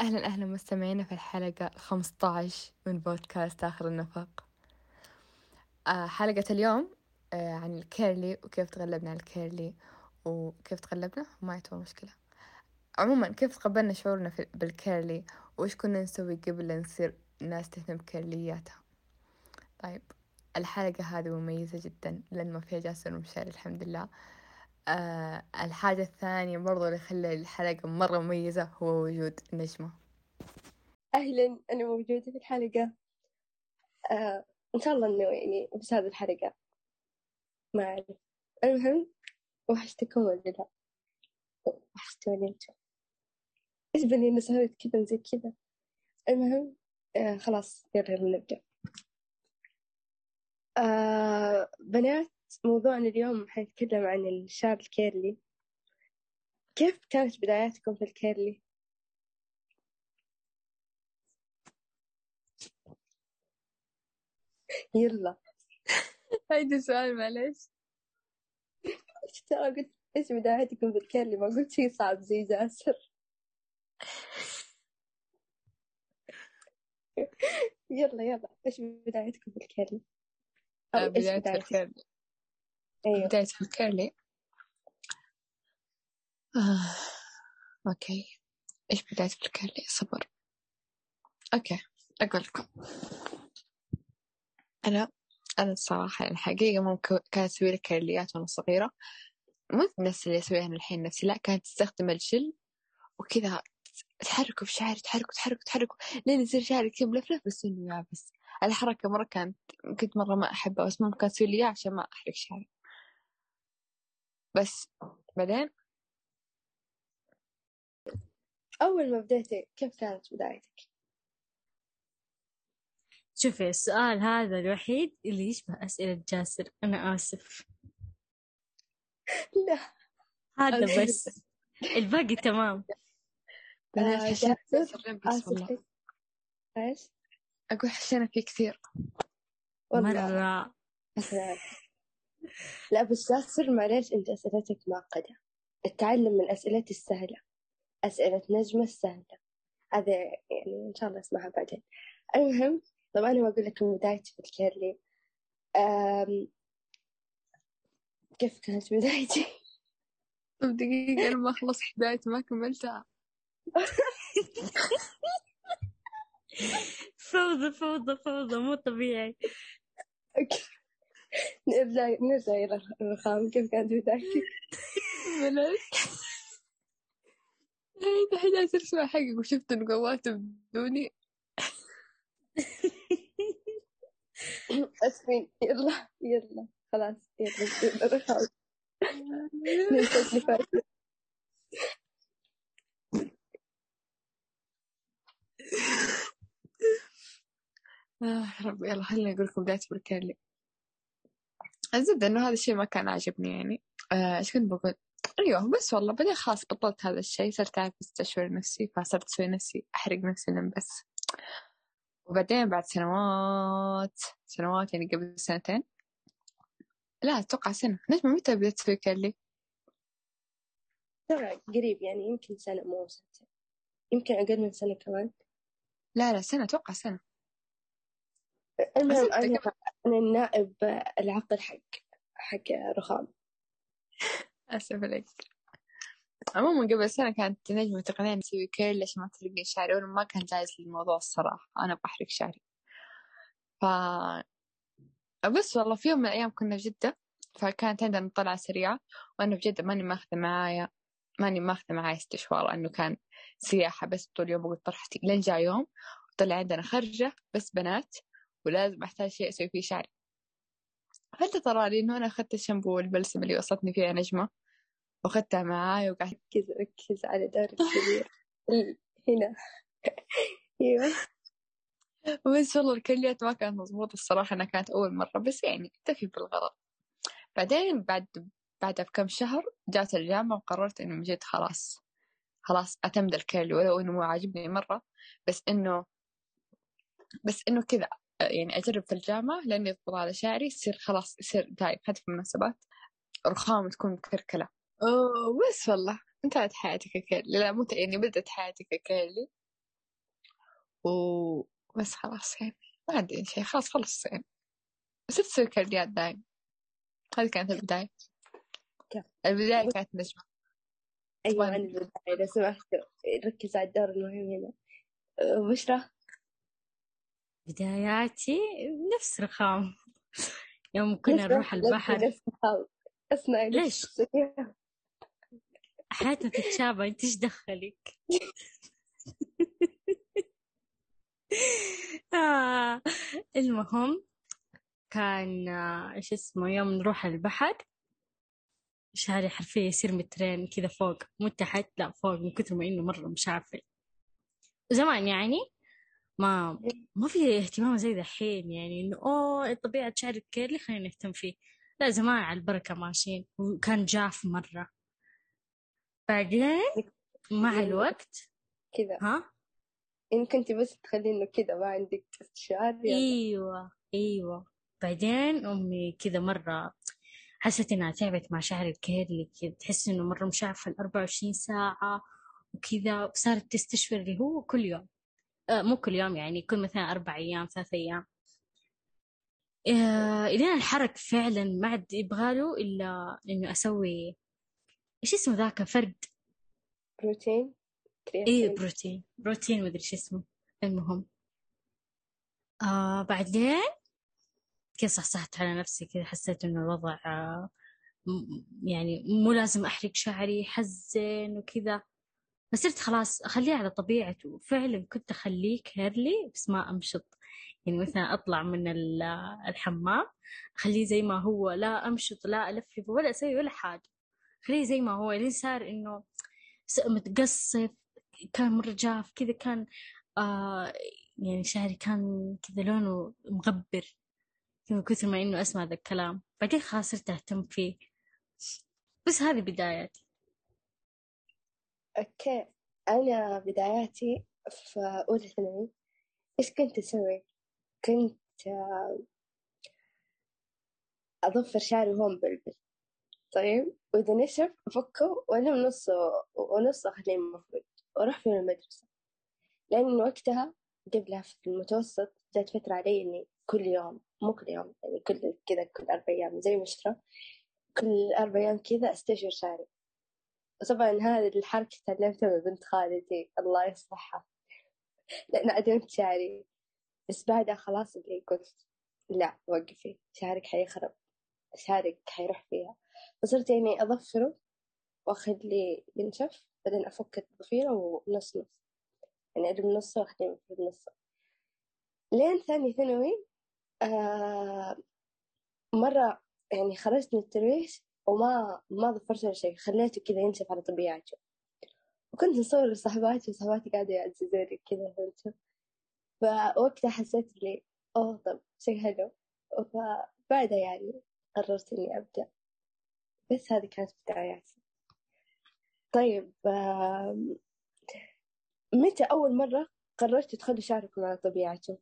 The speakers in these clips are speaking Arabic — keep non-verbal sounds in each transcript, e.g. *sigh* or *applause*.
أهلا أهلا مستمعينا في الحلقة الخمسة عشر من بودكاست آخر النفق. آه حلقة اليوم آه عن ال curly وكيف تغلبنا على ال curly وكيف تغلبنا؟ ما يتوه مشكلة. عموما كيف تقبلنا شعورنا بال curly؟ وإيش كنا نسوي قبل نصير ناس تهتم بكيرلياتها؟ طيب الحلقة هذه مميزة جدا لأن ما فيها جاسر ومشاري الحمد لله. الحاجة الثانية برضو اللي خلى الحلقة مرة مميزة هو وجود نجمة أهلا أنا موجودة في الحلقة. آه إن شاء الله إنه يعني بس هذه الحلقة. ما أعرف. المهم وحشتكم ولا لا؟ وحشتوني أنتوا إيش بني إنه سويت كذا زي كذا؟ المهم آه خلاص يلا نبدأ. آه بنات موضوعنا اليوم حنتكلم عن الشعر ال curly. كيف كانت بداياتكم في ال curly؟ *laughs* يلا. هيدا سؤال معلش ترى قلت إيش بدايتكم في ال curly؟ ما قلت شيء صعب زي جاسر. *laughs* يلا يلا. إيش بدايتكم في ال curly؟ أو إيش بداية بدايتك؟ ال curly. أيوه. بداية ال curly. آه. okay. إيش بداية ال curly؟ صبر. okay أقول لكم. أنا أنا الصراحة يعني الحقيقة ممكن كانت أسوي لك كيرليات وأنا صغيرة. مو نفس اللي أسويها أنا الحين نفسي لا كانت تستخدم الجل وكذا تحركه في شعري تحركه تحركه تحركه. لين يصير شعري كذا ملفلف بس إنه يابس. الحركة مرة كانت كنت مرة ما أحبها بس ممكن أسوي لي إياها عشان ما أحرق شعري. بس بعدين أول ما بديتي كيف كانت بدايتك؟ شوفي السؤال هذا الوحيد اللي يشبه أسئلة جاسر. أنا آسف. *laughs* لا. هذا بس. الباقي تمام. آه، جاسر. آسف. إيش؟ أقول حشينا فيه كثير. والله. مرة. لا بس جاسر معليش أنت أسئلتك معقدة؟ التعلم من أسئلتي السهلة أسئلة نجمة السهلة. هذا يعني إن شاء الله أسمعها بعدين. المهم طبعا أنا بقول لكم بدايتي في الكيرلي. أم... كيف كانت بدايتي؟ طب دقيقة أنا ما خلصت بدايتي ما كملتها. فوضى فوضى فوضى مو طبيعي. نرجع نرجع إلى الرخام. كيف كانت بدايتي؟ بلاش. هاي دحين جالسة أسمع حقك وشفت نقواته بدوني. *laughs* أسفين يلا يلا. خلاص يلا. الرخام. ننسى اللي فات آه ربي يلا خليني أقول لكم بدايتي بالكيرلي الزبدة إنه هذا الشيء ما كان عاجبني يعني. آه، إيش كنت بقول؟ أيوه بس والله بعدين خلاص بطلت هذا الشيء صرت أعرف أستشعر نفسي فصرت أسوي نفسي أحرق نفسي لين بس. وبعدين بعد سنوات سنوات يعني قبل سنتين لا أتوقع سنة. نجمة متى بدأت تسوي curly؟ ترى قريب يعني يمكن سنة مو سنتين. يمكن أقل من سنة كمان. لا لا سنة أتوقع سنة. المهم أنا أنا النائب العقل حق حق رخام. آسف عليك. عموما قبل سنة كانت نجمة تقنعني نسوي curly عشان ما تحرقين شعري وأنا ما كان جايز لي الموضوع الصراحة. أنا بحرق شعري. ف بس والله في يوم من الأيام كنا في جدة فكانت عندنا طلعة سريعة وأنا في جدة ماني ماخذة معايا ماني ماخذة معايا استشوار لأنه كان سياحة بس طول اليوم بقول طرحتي. لين جاء يوم طلع عندنا خرجة بس بنات ولازم أحتاج شيء أسوي فيه شعري. فأنت طلع لي إنه أنا أخذت الشامبو والبلسم اللي وصلتني فيها نجمة وأخذتها معاي وقعدت ركز ركز على دور الكبير. ال- *laughs* هنا. أيوه. بس والله الكيرليات ما كانت مضبوطة الصراحة أنا كانت أول مرة بس يعني اكتفي بالغرض بعدين بعد بعدها بكم شهر جات الجامعة وقررت إنه جد خلاص خلاص أعتمد ال curly ولو إنه مو عاجبني مرة بس إنه بس إنه كذا. يعني أجرب في الجامعة لأني أضبط على شعري يصير خلاص يصير دايم حتى في المناسبات. رخام تكون مكركلة. أوه بس والله. انتهت حياتي ك curly لا مو يعني بدأت حياتي ك curly وبس خلاص يعني. ما عندي شيء. خلاص خلص يعني. صرت أسوي كرديات دايم هذه كانت البداية؟ البداية كانت نجمة. أيوة. عن البداية. لو سمحت ركز على الدور المهم هنا. أه، بشرى بداياتي نفس رخام. *laughs* يوم كنا نروح البحر. اسمعي ليش؟ حياتنا تتشابه. انت إيش دخلك؟ *laughs* آه. المهم كان آه، إيش اسمه يوم نروح البحر. شعري حرفيا يصير مترين كذا فوق. مو تحت لا فوق من كثر ما إنه مرة مش عارفة زمان يعني ما ما في اهتمام زي دحين يعني إنه أوه طبيعة شعرك كيرلي خلينا نهتم فيه. لا زمان على البركة ماشيين وكان جاف مرة. بعدين مع الوقت كذا. ها؟ إن كنت بس تخلي إنه كذا ما عندك استشعار يلا. إيوه إيوه. بعدين أمي كذا مرة حست إنها تعبت مع شعر الكيرلي كذا تحس إنه مرة مشعفة ال 24 ساعة وكذا وصارت تستشفى اللي هو كل يوم. مو كل يوم يعني كل مثلا أربع أيام ثلاث أيام. آه إلين الحرك فعلا ما عاد يبغاله إلا إنه أسوي إيش اسمه ذاك؟ فرد. بروتين كرياتين بروتين. بروتين مدري شو اسمه. المهم. آه بعدين كذا صحصحت على نفسي كذا حسيت إنه الوضع آه يعني مو لازم أحرق شعري حزن وكذا. فصرت خلاص أخليه على طبيعته. وفعلا كنت أخليه كيرلي بس ما أمشط. يعني مثلا أطلع من ال- الحمام أخليه زي ما هو لا أمشط لا ألفلف ولا أسوي ولا حاجة. خليه زي ما هو. لين صار إنه س- متقصف كان مرة جاف كذا كان آه يعني شعري كان كذا لونه مغبر من كثر ما إنه أسمع ذا الكلام. بعدين خلاص صرت أهتم فيه. بس هذه بداياتي. okay أنا بداياتي في أولى ثانوي إيش كنت أسوي؟ كنت آه، أضفر شعري وهون بلبل طيب وإذا نشف أفكه وألم نصه ونصه أخليه مفروض وأروح فيه المدرسة. لأن وقتها قبلها في المتوسط جات فترة علي إني كل يوم مو كل يوم يعني كل كذا كل أربع أيام زي مشرة كل أربع أيام كذا أستشعر شعري وطبعا هذه الحركة تعلمتها من بنت خالتي. الله يصلحها. لأن عدمت شعري. بس بعدها خلاص اللي قلت لا وقفي. شعرك حيخرب. شعرك حيروح فيها. فصرت يعني أظفره وأخليه ينشف بعدين أفك الضفيرة ونص نص. يعني أجيب نصه وأخليه المفروض نصه لين ثاني ثانوي آه مرة يعني خرجت من الترويش وما ما ضفرت ولا شيء خليته كذا ينشف على طبيعته وكنت نصور لصاحباتي وصاحباتي قاعدة يعززوني كذا فهمت؟ فوقتها حسيت لي أوه طب شيء حلو. فبعدها يعني قررت إني أبدأ. بس هذه كانت بداياتي. طيب متى أول مرة قررت تخلوا شعركم على طبيعته؟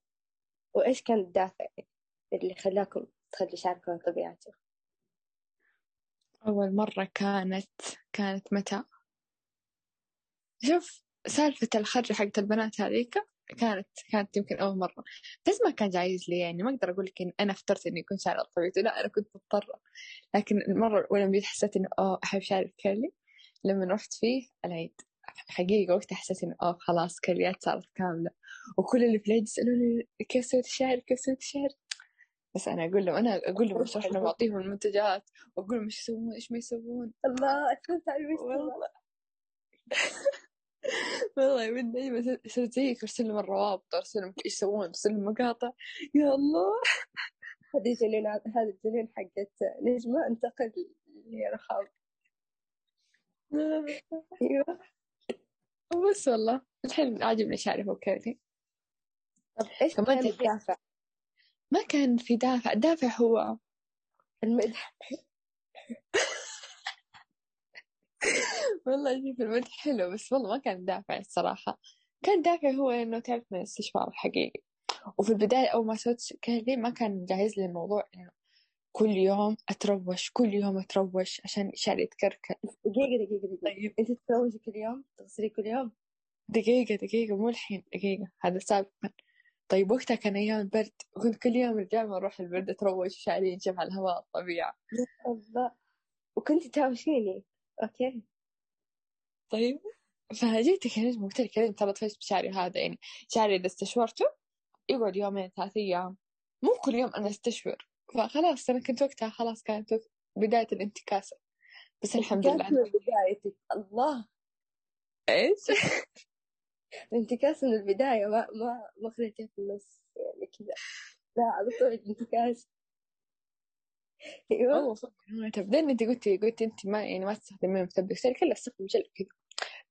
وإيش كان الدافع اللي خلاكم تخلوا شعركم على طبيعته؟ أول مرة كانت كانت متى؟ شوف سالفة الخرجة حقت البنات هذيك كانت كانت يمكن أول مرة. بس ما كان جايز لي يعني ما أقدر أقول لك إن أنا اخترت إني يكون شعري طبيعته لا أنا كنت مضطرة. لكن المرة الأولى بديت حسيت إنه أوه أحب شعري الكيرلي لما رحت فيه العيد حقيقة وقتها حسيت إنه أوه خلاص كريات صارت كاملة. وكل اللي في العيد يسألوني كيف سويت الشعر كيف سويت الشعر بس أنا أقول لهم أنا أقول لهم أشرح لهم أعطيهم المنتجات وأقول لهم إيش يسوون إيش ما يسوون. الله أكلت على المجتمع والله. *laughs* والله ودي أيوة صرت زيك أرسل لهم الروابط أرسل لهم إيش يسوون أرسل لهم مقاطع. يا الله. هذه جنون هذا الجنون حقت نجمة انتقل لرخام. *laughs* أيوة. بس والله الحين عاجبني شعري فوق كذا طب إيش كمان الدافع ما كان في دافع الدافع هو المدح. *laughs* والله شوف المدح حلو بس والله ما كان دافع الصراحة. كان دافع هو إنه تعرف من الاستشفاء الحقيقي. وفي البداية أول ما سويت كذا ما كان جاهز لي الموضوع إنه كل يوم أتروش كل يوم أتروش عشان شعري يتكركل دقيقة دقيقة دقيقة. طيب. أنت تتروجي كل يوم؟ تغسلي كل يوم؟ دقيقة دقيقة مو الحين دقيقة. هذا سابقا. طيب وقتها كان أيام البرد كنت كل يوم الجامعة أروح البرد أتروش شعري ينشف على الهواء الطبيعة الله وكنت تهاوشيني أوكي. طيب فجيت كلمت قلت لك ترى طفشت بشعري هذا يعني شعري إذا استشورته يقعد يومين ثلاث أيام. مو كل يوم أنا أستشور. فخلاص أنا كنت وقتها خلاص كانت بداية الانتكاسة. بس الحمد لله. بدايتك. الله. إيش؟ *laughs* الانتكاس من البداية ما ما ما خليتها في النص يعني كذا. لا على طول انتكاس أيوه. والله صدق بعدين أنت قلتي قلتي أنت ما يعني ما تستخدمين مثبت قلت لك لا استخدم جل كذا.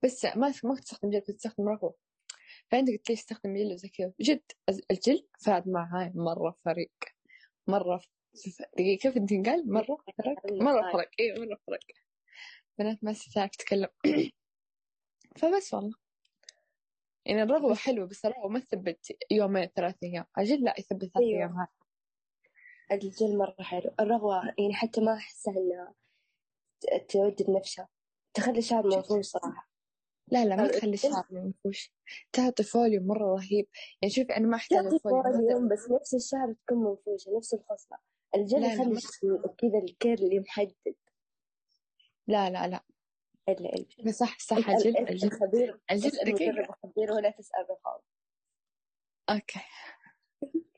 بس ما ما تستخدم جل كنت تستخدم رغوة فأنت قلت لي استخدم جل وزي كذا. جد الجل فاد معاي مرة فريق. مرة ف- دقيقة كيف أنت قال؟ مرة *laughs* فرق مرة فرق اي مرة فرق بنات ما تعرف تتكلم *clears throat* فبس والله. يعني الرغوة حلوة بس الرغوة ما تثبت يومين ثلاث أيام. الجل لا يثبت ثلاث أيوة. أيام. هذا الجل مرة حلو. الرغوة يعني حتى ما أحسها إنها تودد نفسها تخلي الشعر منفوش صراحة. لا لا ما تخلي الشعر منفوش. تعطي فوليوم مرة رهيب. يعني شوفي أنا ما أحتاج volume بس نفس الشعر تكون منفوشة نفس الخصلة. الجل يخلي كذا ال curly محدد. لا لا لا. الجل بس صح صح. الجل الجل. الجل دقيقة خبير ولا تسأل رفاض okay. *laughs*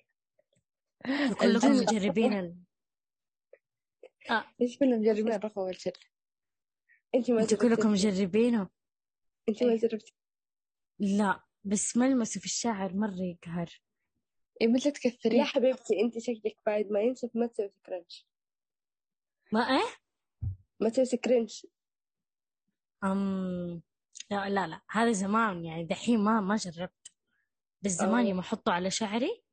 *laughs* كلكم مجربين ال... ليش كنا مجربين الرغوة والجل أنت ما أنتوا كلكم جربتي مجربينه؟ أنت ما جربتي لا بس ملمسه في الشعر مرة يقهر. إيه مثل يا تكثرين حبيبتي؟ أنت شكلك بعد ما ينشف ما تسوي كرنش ما إيه؟ ما تسوي كرنش أم... لا لا لا. هذا زمان يعني دحين ما ما جربت بس زمان. يوم أحطه على شعري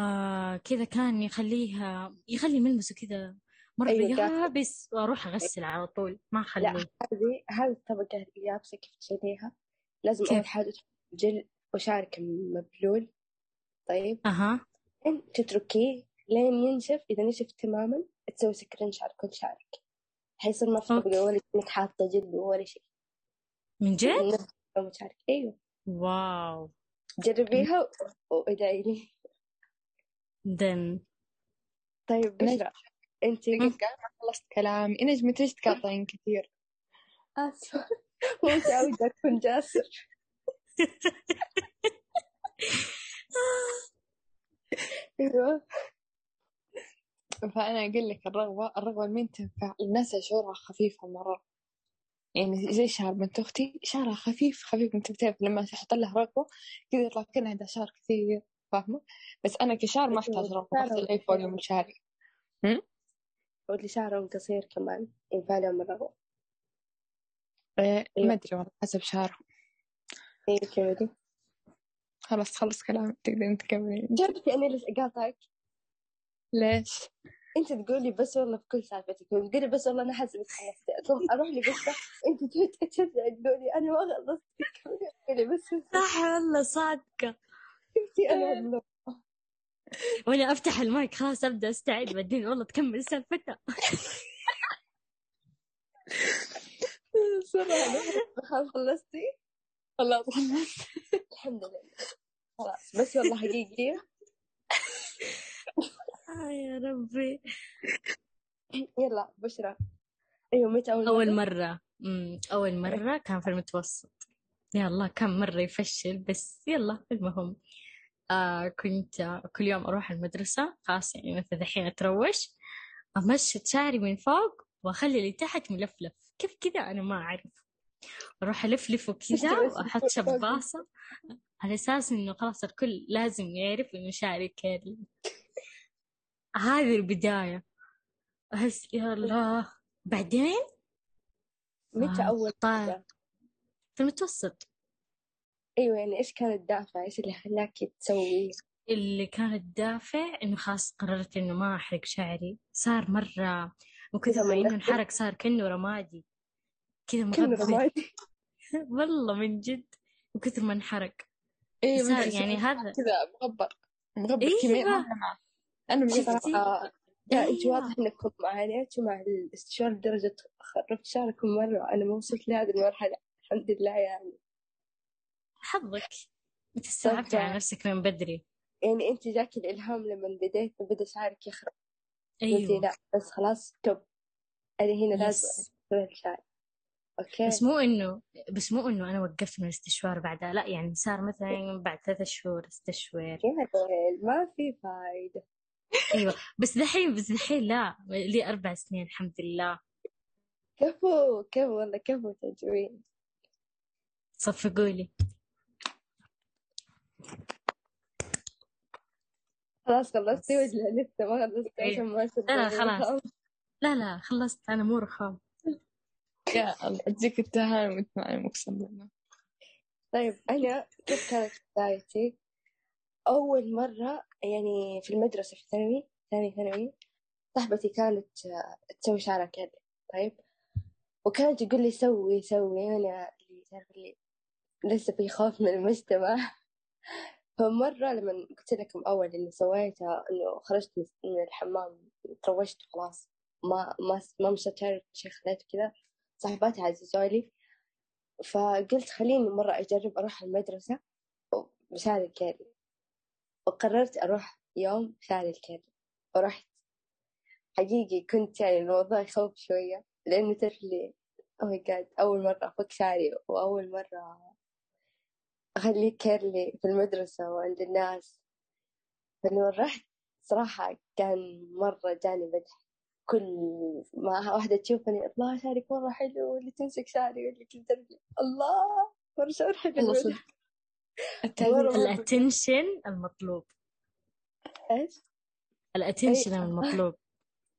آه كذا كان يخليها يخلي ملمسه كذا مرة أيوة،. يابس وأروح أغسل على طول. ما لا أخليه. هذه هذه الطبقة اليابسة كيف تشيليها لازم كيف؟ أول حاجة تحط جل وشعرك مبلول. طيب. أها. تتركيه لين ينشف. إذا نشف تماما تسوي سكرنش على كل شعرك. حيصير ما في. طبقة ولا حاطة جل ولا شيء. من جد؟ لون شعرك أيوه. واو. جربيها وادعي لي. دن. طيب بشرى دقيقة ما خلصت كلامي إنج متى ليش تقاطعين كثير؟ آسفة. *laughs* مو متعودة أكون جاسر. أيوه *laughs* *laughs* فأنا أقول لك الرغوة الرغوة مين تنفع الناس شعورها خفيفة مرة. يعني زي شعر بنت أختي. شعرها خفيف خفيف أنت بتعرف لما تحط له رغوة كذا يطلع كأنه عندها شعر كثير فاهمة؟ بس أنا كشعر ما أحتاج رغوة بغسل أي فوليوم من شعري. واللي شعرهم قصير كمان ينفع لهم الرغوة إيه. أيوة. ما أدري والله حسب شعرهم. إيه كذا خلاص خلص كلامي تقدرين تكملين. جربتي أنا ليش أقاطعك ليش؟ انت تقولي بس والله في كل سالفتك تقولي بس والله أنا حاسه انك خلصتي أقوم أروح لي بس انت تجي تشجع تقولي أنا ما خلصت. تقولي بس صح والله صادقة. شفتي أنا وأنا أفتح المايك خلاص أبدأ أستعد بعدين. والله تكمل سالفتها. خلاص خلصتي. خلاص خلصت. الحمد لله. خلاص بس والله حقيقية آه يا ربي. يلا بشرى. أيوه متى أول أول مرة؟ مرة. امم أول مرة كان في المتوسط. يا الله كم مرة يفشل؟ بس يلا المهم. آه كنت كل يوم أروح المدرسة خلاص يعني مثل دحين أتروش امشط شعري من فوق وأخلي اللي تحت ملفلف. كيف كذا؟ أنا ما أعرف. أروح الفلفه كذا وأحط شباصة على أساس إنه خلاص الكل لازم يعرف إنه شعري كيرلي. هذه البداية. أحس يا الله بعدين؟ متى آه، أول طيب. في المتوسط. أيوه يعني إيش كان الدافع؟ إيش اللي خلاك تسوي؟ اللي كان الدافع إنه خلاص قررت إنه ما أحرق شعري. صار مرة من كثر ما انه انحرق صار كأنه رمادي. كذا مغبر رمادي. *laughs* والله من جد. من كثر ما انحرق. إيه صار مثل يعني هذا كذا مغبر. مغبر إيوه. كمية مغبر صراحة لا انت. واضح إنكم معاناتوا مع الاستشوار لدرجة خربت شعركم مرة أنا ما وصلت لهذه المرحلة الحمد لله يعني. حظك. بتستوعبتي على نفسك من بدري. يعني أنت جاك الإلهام لما بديت بدأ شعرك يخرب. أيوه. لا بس خلاص توب. أنا هنا لازم. أسوي الشعر. أوكي. بس مو إنه بس مو إنه أنا وقفت من الاستشوار بعدها لا يعني صار مثلا بعد ثلاثة شهور ليل ما في فايدة. أيوه. بس دحين بس دحين لا. لي أربع سنين الحمد لله. كفو كفو والله كفو تجوين. صفقوا لي خلاص خلصتي ولا لسه ما خلصتي إيه. عشان ما لا،. خلاص. لا لا خلصت. أنا مو رخام. يا الله تجيك وأنت معي اقسم بالله طيب أنا كيف كانت بدايتي؟ أول مرة يعني في المدرسة في ثانوي ثاني ثانوي صاحبتي كانت آه، تسوي شعرها كذا طيب. وكانت تقول لي سوي سوي أنا اللي تعرف اللي لسه في خوف من المجتمع. *laughs* فمرة لما قلت لكم أول إني سويتها إنه خرجت من الحمام تروشت خلاص ما ما ما مشطت شعري شي خليته كذا. صاحباتي عززولي فقلت خليني مرة أجرب أروح المدرسة بشعري ال curly وقررت أروح يوم شعري ال curly ورحت. حقيقي كنت يعني الموضوع يخوف شوية لأنه تعرف لي oh my God أول مرة أفك شعري وأول مرة أخليه curly في المدرسة وعند الناس. فلما رحت صراحة كان مرة جاني مدح كل ما واحدة تشوفني الله شعرك مرة حلو واللي تمسك شعري واللي ترجع الله مرة شعور حلو صدق. ال attention المطلوب. إيش؟ الاتنشن المطلوب.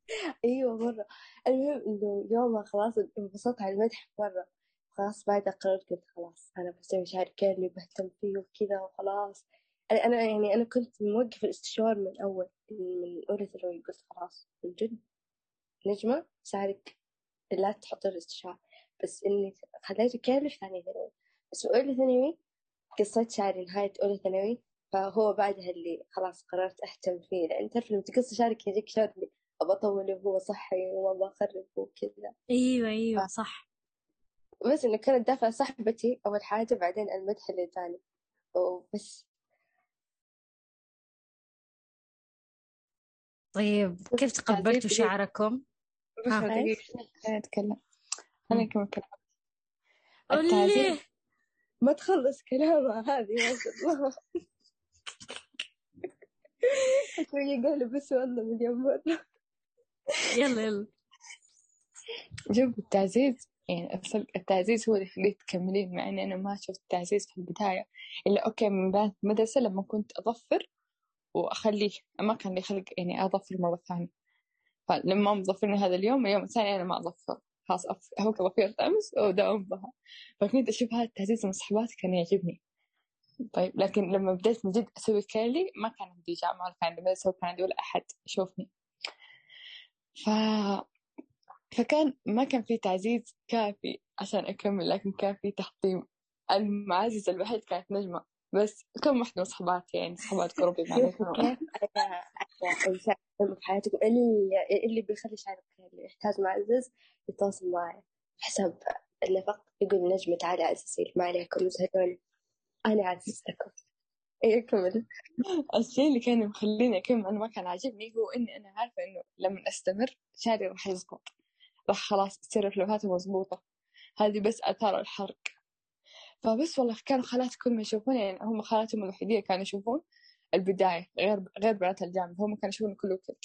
*laughs* أيوه مرة. المهم إنه يومها خلاص انبسطت على المدح مرة. خلاص بعدها قررت قلت خلاص أنا بسوي شعري curly بهتم فيه وكذا وخلاص. أنا يعني أنا كنت موقفة الاستشوار من أول من أولى ثانوي. قلت خلاص من جد. نجمة شعرك لا تحطي الاستشوار بس إني خليته curly في ثانية ثانوي. بس أولى ثانوي قصيت شعري نهاية أولى ثانوي فهو بعدها اللي خلاص قررت أهتم فيه. لأن تعرف لما تقص شعرك يجيك شعر اللي أبى أطوله وهو صحي وما بخرب وكذا. أيوه أيوه صح. بس إنه كانت دافعة صاحبتي أول حاجة بعدين المدح اللي تاني وبس. طيب كيف تقبلتوا شعركم؟ بس آه. دقيقة خليني أتكلم. خليني أكمل كلام قولي التعزيز ما تخلص كلامها هذه ما شاء الله. شوية قالوا بس والله مليون مرة. يلا يلا. شوف التعزيز يعني الصدق التعزيز هو اللي يخليك تكملين مع إني أنا ما شفت التعزيز في البداية. إلا okay من بعد المدرسة لما كنت أظفر وأخليه ما كان لي خلق يعني أظفر مرة ثانية. فلما مظفرني هذا اليوم اليوم الثاني أنا ما أظفر. خلاص أف- هو ظفيرة أمس وداوم بها فكنت أشوف هذا التعزيز من صحباتي كان يعجبني. طيب لكن لما بديت من جد أسوي curly ما كان عندي جامعة ولا كان عندي مدرسة ولا كان عندي ولا أحد يشوفني. ف... فكان ما كان في تعزيز كافي عشان أكمل لكن كان في تحطيم. المعزز الوحيد كانت نجمة بس كم واحدة من صحباتي يعني صحبات قربي معي كيف كيف أنا أنا إنسان مهم في حياتكم اللي بيخلي شعرك اللي يحتاج معزز؟ يتواصل معي حسب النفق. يقول نجمة تعالي عززي ما عليكم. زهدوني أنا عززتكم إيه كمل الشيء اللي كان مخليني أكمل أنا ما كان عاجبني هو إني أنا عارفة إنه لما أستمر شعري راح يزبط. راح خلاص تصير رفلفاته مضبوطة هذه بس آثار الحرق. فبس والله كانوا خالاتي كل ما يشوفوني يعني هم خالاتهم الوحيدين كانوا يشوفون. البداية غير غير بنات الجامعة هم كانوا يشوفوني كله كذا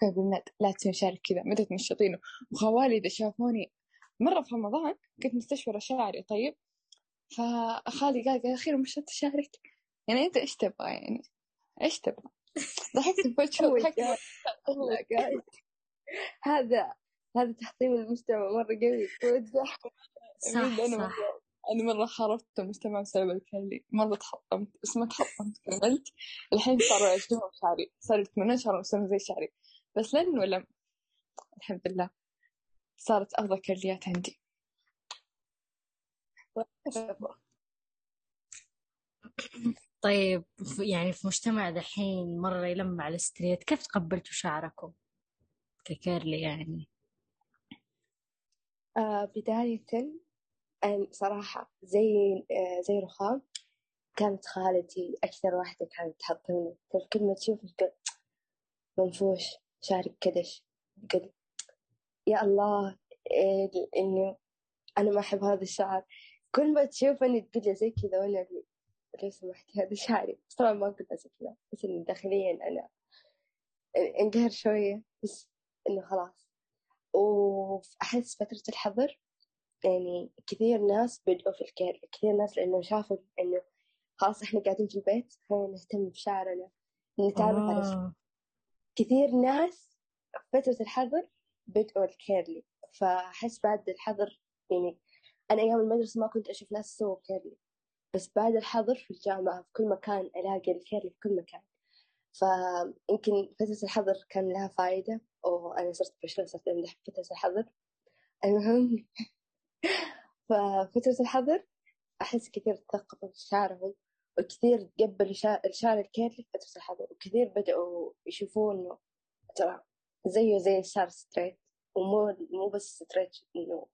كانوا يقولون لا تسوي شعرك كذا متى تنشطينه وخوالي إذا شافوني مرة في رمضان كنت مستشفرة شعري طيب. فخالي قال قال أخيرا مشطت شعرك؟ يعني أنت إيش تبغى يعني؟ إيش تبغى؟ ضحكت في وجهه my ضحكت. هذا هذا تحطيم المجتمع مرة قوي. *laughs* صح صح. أنا مرة خربت المجتمع بسبب الكلي مرة تحطمت بس ما تحطمت كملت. الحين صاروا يعجبهم شعري صاروا يتمنون شعرهم يصيرون زي شعري. بس لأنه لم الحمد لله. صارت أفضل كليات عندي. طيب يعني في مجتمع دحين مرة يلمع على الستريت كيف تقبلتوا شعركم؟ ككيرلي يعني؟ آه بداية صراحة زي آه زي رخام كانت خالتي أكثر واحدة كانت تحطمني. كل ما تقول منفوش شعرك كدش. قل يا الله إيه إني أنا ما أحب هذا الشعر. كل ما تشوفني تقول زي كذا وأنا لو سمحتي هذا شعري. طبعا ما زي كذا بس إني داخليا أنا إنقهر شوية بس إنه خلاص. وأحس فترة الحظر يعني كثير ناس بدأوا في الكير كثير ناس لأنه شافوا إنه خلاص إحنا قاعدين في البيت خلينا نهتم بشعرنا نتعرف على شعر آه. كثير ناس في فترة الحظر بدأوا ال curly فأحس بعد الحظر يعني أنا أيام المدرسة ما كنت أشوف ناس يسووا curly بس بعد الحظر في الجامعة في كل مكان ألاقي ال curly في كل مكان. فيمكن فترة الحظر كان لها فايدة وأنا صرت بشرة صرت أمدح فترة الحظر. المهم *laughs* ففترة الحظر أحس كثير تثقفوا في شعرهم وكثير تقبلوا الشعر ال curly في فترة الحظر وكثير بدأوا يشوفوه إنه ترى زيه زي الشعر straight ومو مو بس straight إنه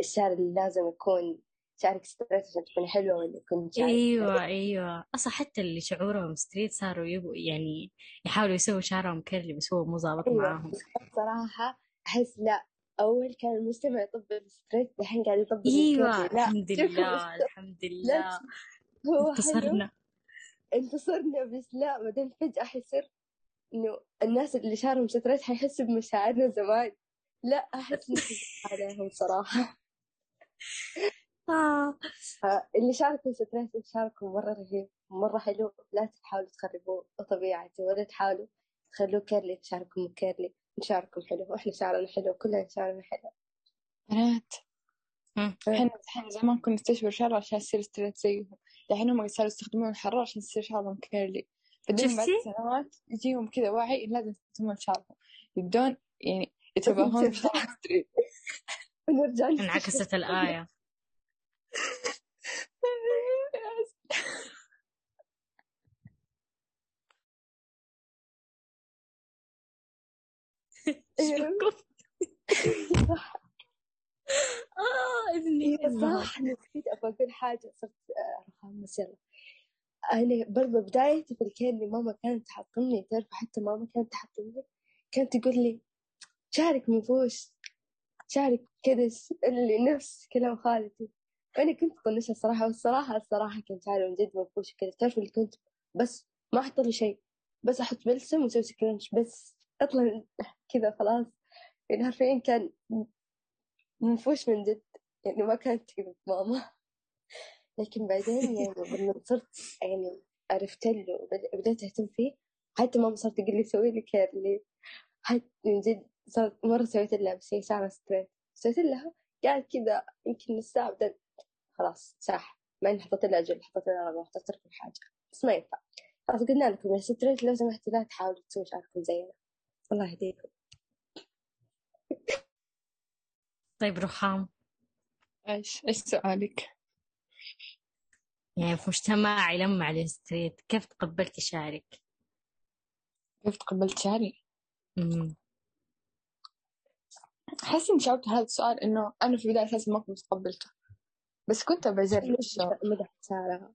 الشعر اللي لازم يكون شعرك straight عشان تكون حلوة ولا يكون شعرك أيوه أيوه. أصلا حتى اللي شعورهم straight صاروا يبغوا يعني يحاولوا يسووا شعرهم curly بس هو مو ظابط أيوة معاهم. بس صراحة أحس لا أول كان المجتمع يطبق ال straight الحين قاعد يطبق أيوه الحمد لله الحمد لله. هو انتصرنا. انتصرنا بس لا بعدين فجأة حيصير إنه الناس اللي شعرهم straight حيحسوا بمشاعرنا زمان. لا أحس إنه عليهم صراحة. آه. اللي شعركم straight شعركم مرة رهيب مرة حلو. لا تحاولوا تخربوه طبيعته ولا تحاولوا تخلوه curly شعركم curly. شعركم حلو وإحنا شعرنا حلو كلنا شعرنا حلو. بنات. إحنا إحنا زمان كنا نستشعر شعر عشان يصير straight زيهم الحين هم صاروا يستخدمون الحرارة عشان يصير شعرهم curly بعدين بعد؟ سنوات يجيهم كذا وعي إن لازم يستخدمون شعرهم. يبدون يعني يتباهون بشعر. *laughs* straight انعكست الآية إيه، شوفكم *laughs* آه ابني إيه،. صح نسيت أبغى أقول حاجة صرت آه، رخام بس يلا. أنا برضه بدايتي في ال curly ماما كانت تحطمني تعرف حتى ماما كانت تحطمني؟ كانت تقول لي شعرك منفوش شعرك كدش اللي نفس كلام خالتي. أنا كنت أطنشها الصراحة والصراحة الصراحة كان شعري من جد منفوش كذا تعرف اللي كنت؟ بس ما أحط له شيء. بس أحط بلسم وأسوي scrunch بس أطلع كذا خلاص. يعني حرفيا كان منفوش من جد. يعني ما كانت تكذب ماما. لكن بعدين *laughs* يعني لما صرت يعني عرفت له وبدأت أهتم فيه حتى ماما صارت تقول لي سوي لي curly حتى من جد صارت مرة سويت لها بس هي شعرها straight سويت لها قاعد كذا يمكن نص ساعة بدأت خلاص ساح ما إني حطيت لها جل حطيت لها رغوة حطيت لها كل حاجة. بس ما ينفع. خلاص قلنا لكم يا straight لو سمحتوا لا تحاولوا تسووا شعركم زينا. الله يهديكم. طيب رخام إيش؟ إيش سؤالك؟ يعني في مجتمع يلمع ال straight كيف تقبلتي شعرك؟ كيف تقبلت شعري؟ أحس إني جاوبت هذا السؤال إنه أنا في البداية أساسا ما كنت متقبلته. بس كنت أبغى أجرب الشعور مدح شعرها؟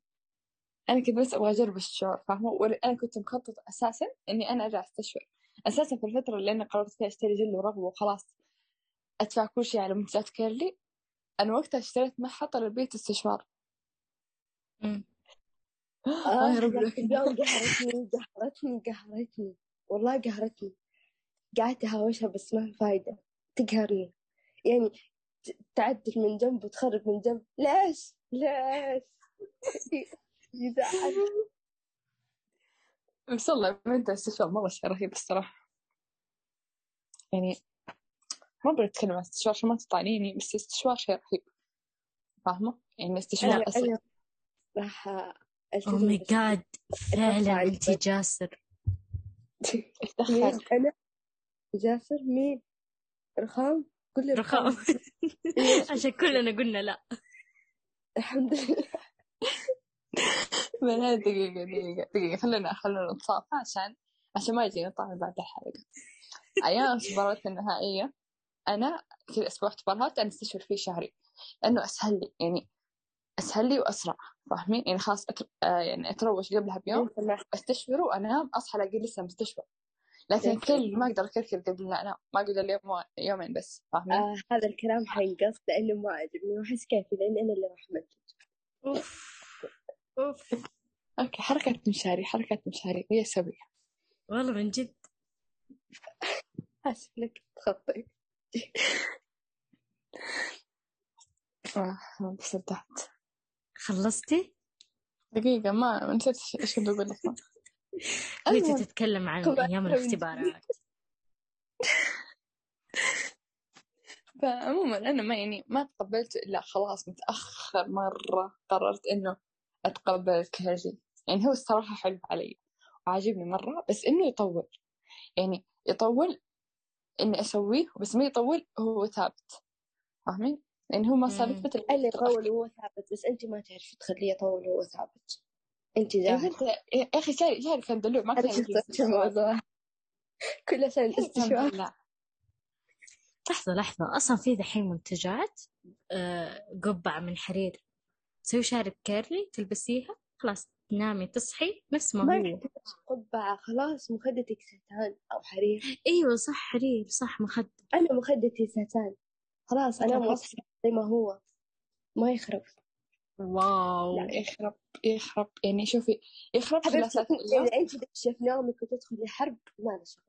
أنا كنت بس أبغى أجرب الشعور فاهمة؟ أنا كنت مخططة أساسا إني أنا أرجع أستشعر. أساسا في الفترة اللي أنا قررت فيها أشتري جل ورغوة وخلاص. أدفع كل شيء على منتجات كيرلي. أنا وقتها اشتريت محط للبيت استشوار مم. *gasps* آه قهرتني قهرتني قهرتني. والله قهرتني. قعدت أهاوشها بس ما في فايدة. تقهرني. يعني تعدل من جنب وتخرب من جنب. ليش؟ ليش؟ *laughs* يزعل بس والله بنت استشوار مرة شيء رهيب الصراحة. يعني ما أبغى أتكلم عن استشوار عشان ما تطعنيني بس استشوار شيء رهيب فاهمة؟ يعني استشوار أنا أصلا أنا راح ألتزم ماي جاد فعلا أتوقع انت جاسر؟ أنا؟ جاسر؟ مين؟ رخام؟ كل رخام. رخام. ليش *laughs* عشان كلنا قلنا لا. الحمد لله. *laughs* دقيقة دقيقة دقيقة. خلينا خلينا نتصافى عشان عشان ما يجينا طعن بعد الحلقة. *laughs* أيام اختبارات النهائية. أنا كذا أسبوع اختبارات أنا أستشعر فيه شعري لأنه أسهل لي يعني أسهل لي وأسرع فاهمين؟ يعني خلاص أتر... آه يعني أتروش قبلها بيوم استشعر وأنام أصحى ألاقي لسه مستشعر لكن. كل ما أقدر أكركر قبل لا أنام ما أقدر اليوم يومين بس فاهمين؟ آه هذا الكلام حينقص لأنه ما عجبني وأحس كيفي لأن أنا اللي راح أوف. أوف. أوكي حركات مشاري حركات مشاري. هي أسويها والله من جد. آسف لك تخطي بس ارتحت خلصتي؟ دقيقة ما نسيت إيش كنت أقول لك. *laughs* المهم. تتكلم عن من الاختبارات. *laughs* فعموما أنا ما يعني ما تقبلت إلا خلاص متأخر مرة قررت إنه أتقبل الكهرجي يعني هو الصراحة حلو علي وعاجبني مرة بس إنه يطول. يعني يطول إني أسويه بس ما يطول هو ثابت. فاهمين؟ لأن هو ما مم. مثل اللي يطول وهو ثابت بس أنت ما تعرفي تخليه يطول وهو ثابت. أنت يا جاهل بنت يا أخي شاري شاري كان دلوع ما كان الموضوع كل سنة استشوار لا لحظة لحظة. أصلا في دحين منتجات آه، قبعة من حرير. تسوي شعرك كيرلي تلبسيها خلاص. تنامي تصحي نفس ما هو. قبعة خلاص مخدتك ستان أو حرير. أيوة صح حرير صح مخد أنا مخدتي ستان خلاص أنا واصحى زي ما هو. ما يخرب. واو. لا يخرب يخرب. يعني شوفي يخرب أيام إذا أنت دش في نومك وتدخلي حرب ما له شغل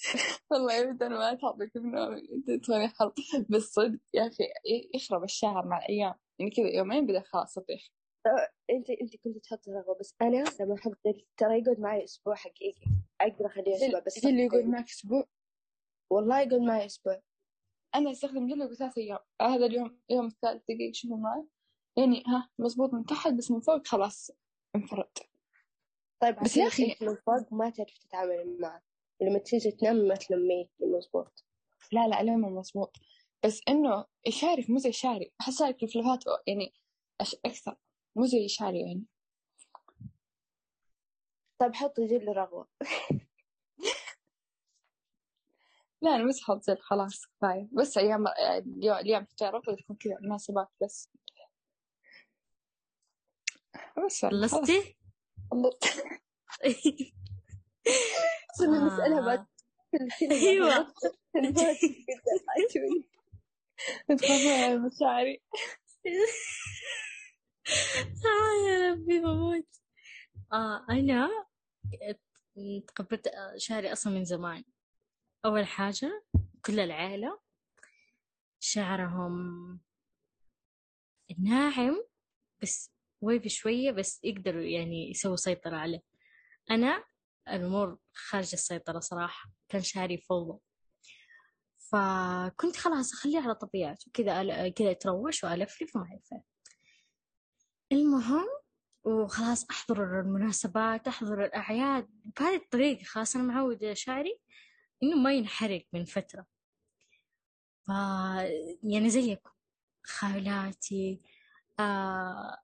*laughs* والله أنا ما أتعبك بنومي تدخلي حرب. بس صدق يا أخي يخرب الشعر مع الأيام. يعني كذا يومين بدأ خلاص يطيح. أنت أنت كنت تحطي رغوة بس أنا لما ذا- ترى يقعد معي أسبوع حقيقي. أقدر أخليه أسبوع بس جل يقعد معك أسبوع؟ والله يقعد معي أسبوع. أنا أستخدم جل يقعد ثلاث أيام. هذا اليوم اليوم الثالث دقيقة شوفوا معي؟ يعني ها مزبوط من تحت بس من فوق خلاص انفرد. طيب بس يا أنت من فوق ما تعرف تتعامل معه. لما تيجي تنام ما تلميه مظبوط. لا لا لما مزبوط بس إنه شارك مو زي شاري أحس شارك في الفلافات يعني أش- أكثر. مو زي شاري يعني. طيب حطي جل رغوة *laughs* لا أنا بس أحط زل خلاص كفاية بس أيام اليوم اختيارات تكون كذا مناسبات بس. بس خلصتي؟ خلصت. *laughs* صرنا نسألها بعد آه. أيوة. تخافون على *laughs* مشاعري. آه يا ربي بموت. آه أنا تقبلت آه، شعري أصلا من زمان. أول حاجة كل العائلة شعرهم ناعم بس ويفي شوية بس يقدروا يعني يسووا سيطرة عليه. أنا الأمور خارج السيطرة صراحة كان شعري فوضى. فكنت خلاص أخليه على طبيعته كذا كذا أتروش وألفلف وما أعرف. المهم وخلاص أحضر المناسبات أحضر الأعياد. بهذه الطريقة خلاص أنا معودة شعري إنه ما ينحرق من فترة. ف يعني زيكم. خالاتي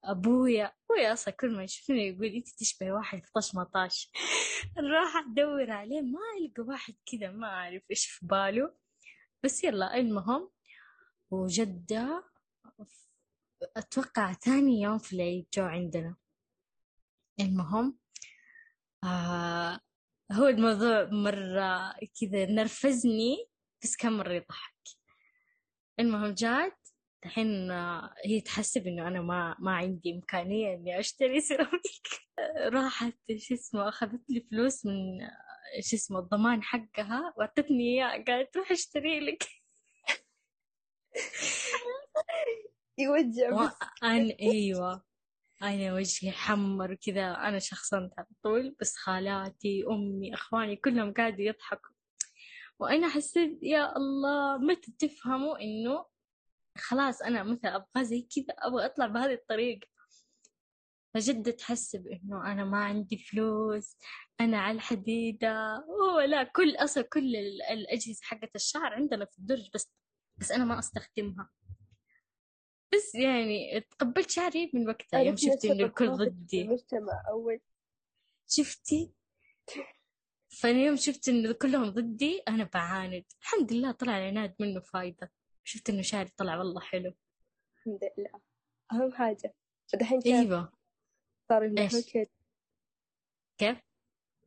أبويا. أبويا أصلا كل ما يشوفني يقول أنت تشبه واحد طش مطاش. *laughs* نروح أدور عليه. ما ألقى واحد كذا ما أعرف إيش في باله. بس يلا المهم وجدة أتوقع ثاني يوم في العيد جو عندنا. المهم آه هو الموضوع مرة كذا نرفزني بس كان مرة يضحك. المهم جات الحين آه، هي تحسب إنه أنا ما ما عندي إمكانية إني أشتري سيراميك. *laughs* راحت شو اسمه أخذت لي فلوس من آه، شو اسمه الضمان حقها وأعطتني اياه قالت روح اشتري لك. *laughs* يوجع بس وأنا أيوة. أنا وجهي حمر كذا. أنا شخصنت على طول بس خالاتي أمي أخواني كلهم قاعدوا يضحكوا. وأنا حسيت يا الله متى تفهموا إنه خلاص أنا مثلا أبغى زي كذا أبغى أطلع بهذه الطريقة؟ فجدة تحسب إنه أنا ما عندي فلوس أنا على الحديدة. أوه لا كل أصلا كل ال- الأجهزة حقت الشعر عندنا في الدرج بس بس أنا ما أستخدمها. بس يعني تقبلت شعري من وقتها يوم عرفنا شفت إنه الكل ضدي. المجتمع أول. شفتي؟ فأنا يوم شفت إنه كلهم ضدي أنا بعاند. الحمد لله طلع العناد منه فايدة. شفت إنه شعري طلع والله حلو. الحمد لله. أهم حاجة. دحين أيوه. يمدحون إيش؟ كذا كيف؟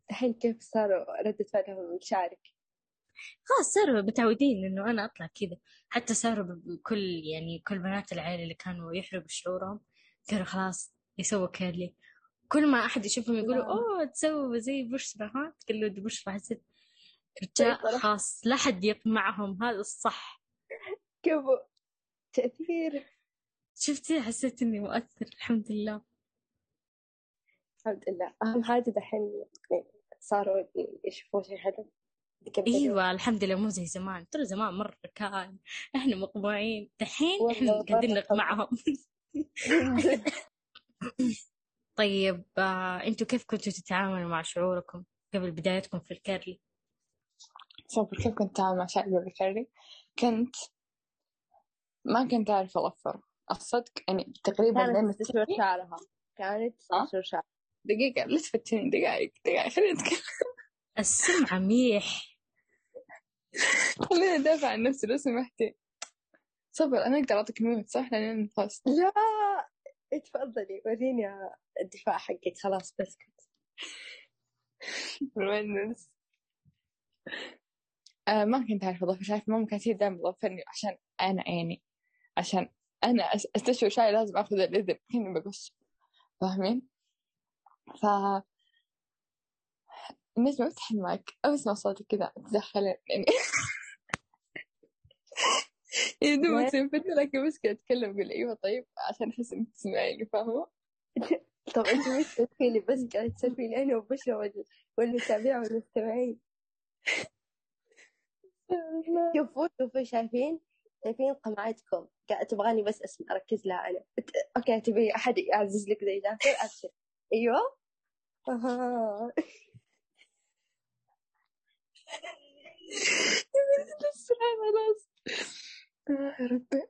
دحين كيف صاروا ردة فعلهم من شعرك؟ خلاص صاروا متعودين إنه أنا أطلع كذا. حتى صاروا ب- كل يعني كل بنات العيلة اللي كانوا يحرقوا شعورهم كانوا خلاص يسووا كيرلي كل ما أحد يشوفهم يقولوا لا. أوه تسووا زي بشرى ها؟ تقلد بشرى حسيت رجال صراحة. خلاص. لا حد يقمعهم هذا الصح. كيف؟ تأثير. شفتي؟ حسيت إني مؤثر الحمد لله. الحمد لله. أهم حاجة دحين صاروا يشوفوا شيء حلو. إيوه الحمد لله مو زي زمان. ترى زمان مرة كان إحنا مقموعين دحين إحنا قاعدين نقمعهم. *laughs* طيب آه، أنتوا كيف كنتوا تتعاملوا مع شعوركم قبل بدايتكم في ال curly؟ شوف كيف كنت أتعامل مع شعري قبل curly كنت ما كنت أعرف أظفر الصدق يعني تقريبا لين كانت تستشور شعرها. كانت؟ تستشعر شعرها. دقيقة لا تفتني دقائق دقائق خليني أتكلم السمعة ميح. خليني أدافع عن نفسي لو سمحتي صبر أنا أقدر أعطيك ميوت صح؟ لأن أنا نفست لا اتفضلي وريني الدفاع حقك. خلاص بسكت بالونس آه ما كنت أعرف أظفر شايف ماما كانت هي دائما تظفرني عشان أنا عيني عشان أنا أس- أستشعر شعري لازم آخذ الإذن. كأني بقص. فاهمين؟ ف النجمة افتح المايك أو أسمع صوتي كذا تدخل يعني. يعني دوبك سيفتني لكن بس كذا أتكلم أقول أيوة طيب عشان أحس إنك تسمعيني فاهمة؟ *laughs* طب أنت مش تسوي لي بس قاعد تسوي لي أنا وبشرى وال- والمتابعين والمستمعين. *laughs* شوفوا شوفوا شايفين؟ شايفين قمعتكم. قاعد تبغاني بس أسمع أركز لها أنا. *laughs* أوكي تبي أحد يعزز لك زي داخل أبشر. أيوه. خلاص يا ربي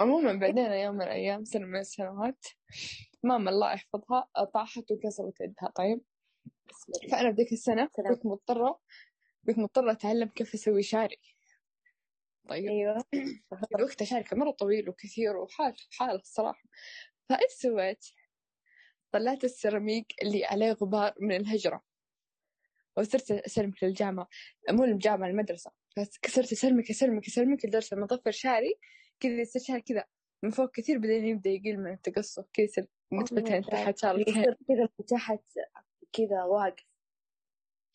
عموما بعدين يوم من الأيام سنة من السنوات ماما الله يحفظها طاحت وكسرت يدها طيب فأنا بذيك السنة. كنت مضطرة كنت مضطرة أتعلم كيف أسوي شعري. طيب أيوه. الوقت شعري كان مرة طويل وكثير وحال حالة الصراحة. فإيش سويت؟ طلعت السيراميك اللي عليه غبار من الهجرة. وصرت أسلمك للجامعة مو الجامعة المدرسة فكسرت أسلمك أسلمك أسلمك لدرجة لما أظفر شعري كذا يصير شعري كذا. من فوق كثير بعدين يبدأ يقل من التقصف كذا يصير نتفتين تحت يصير كذا تحت كذا واقف.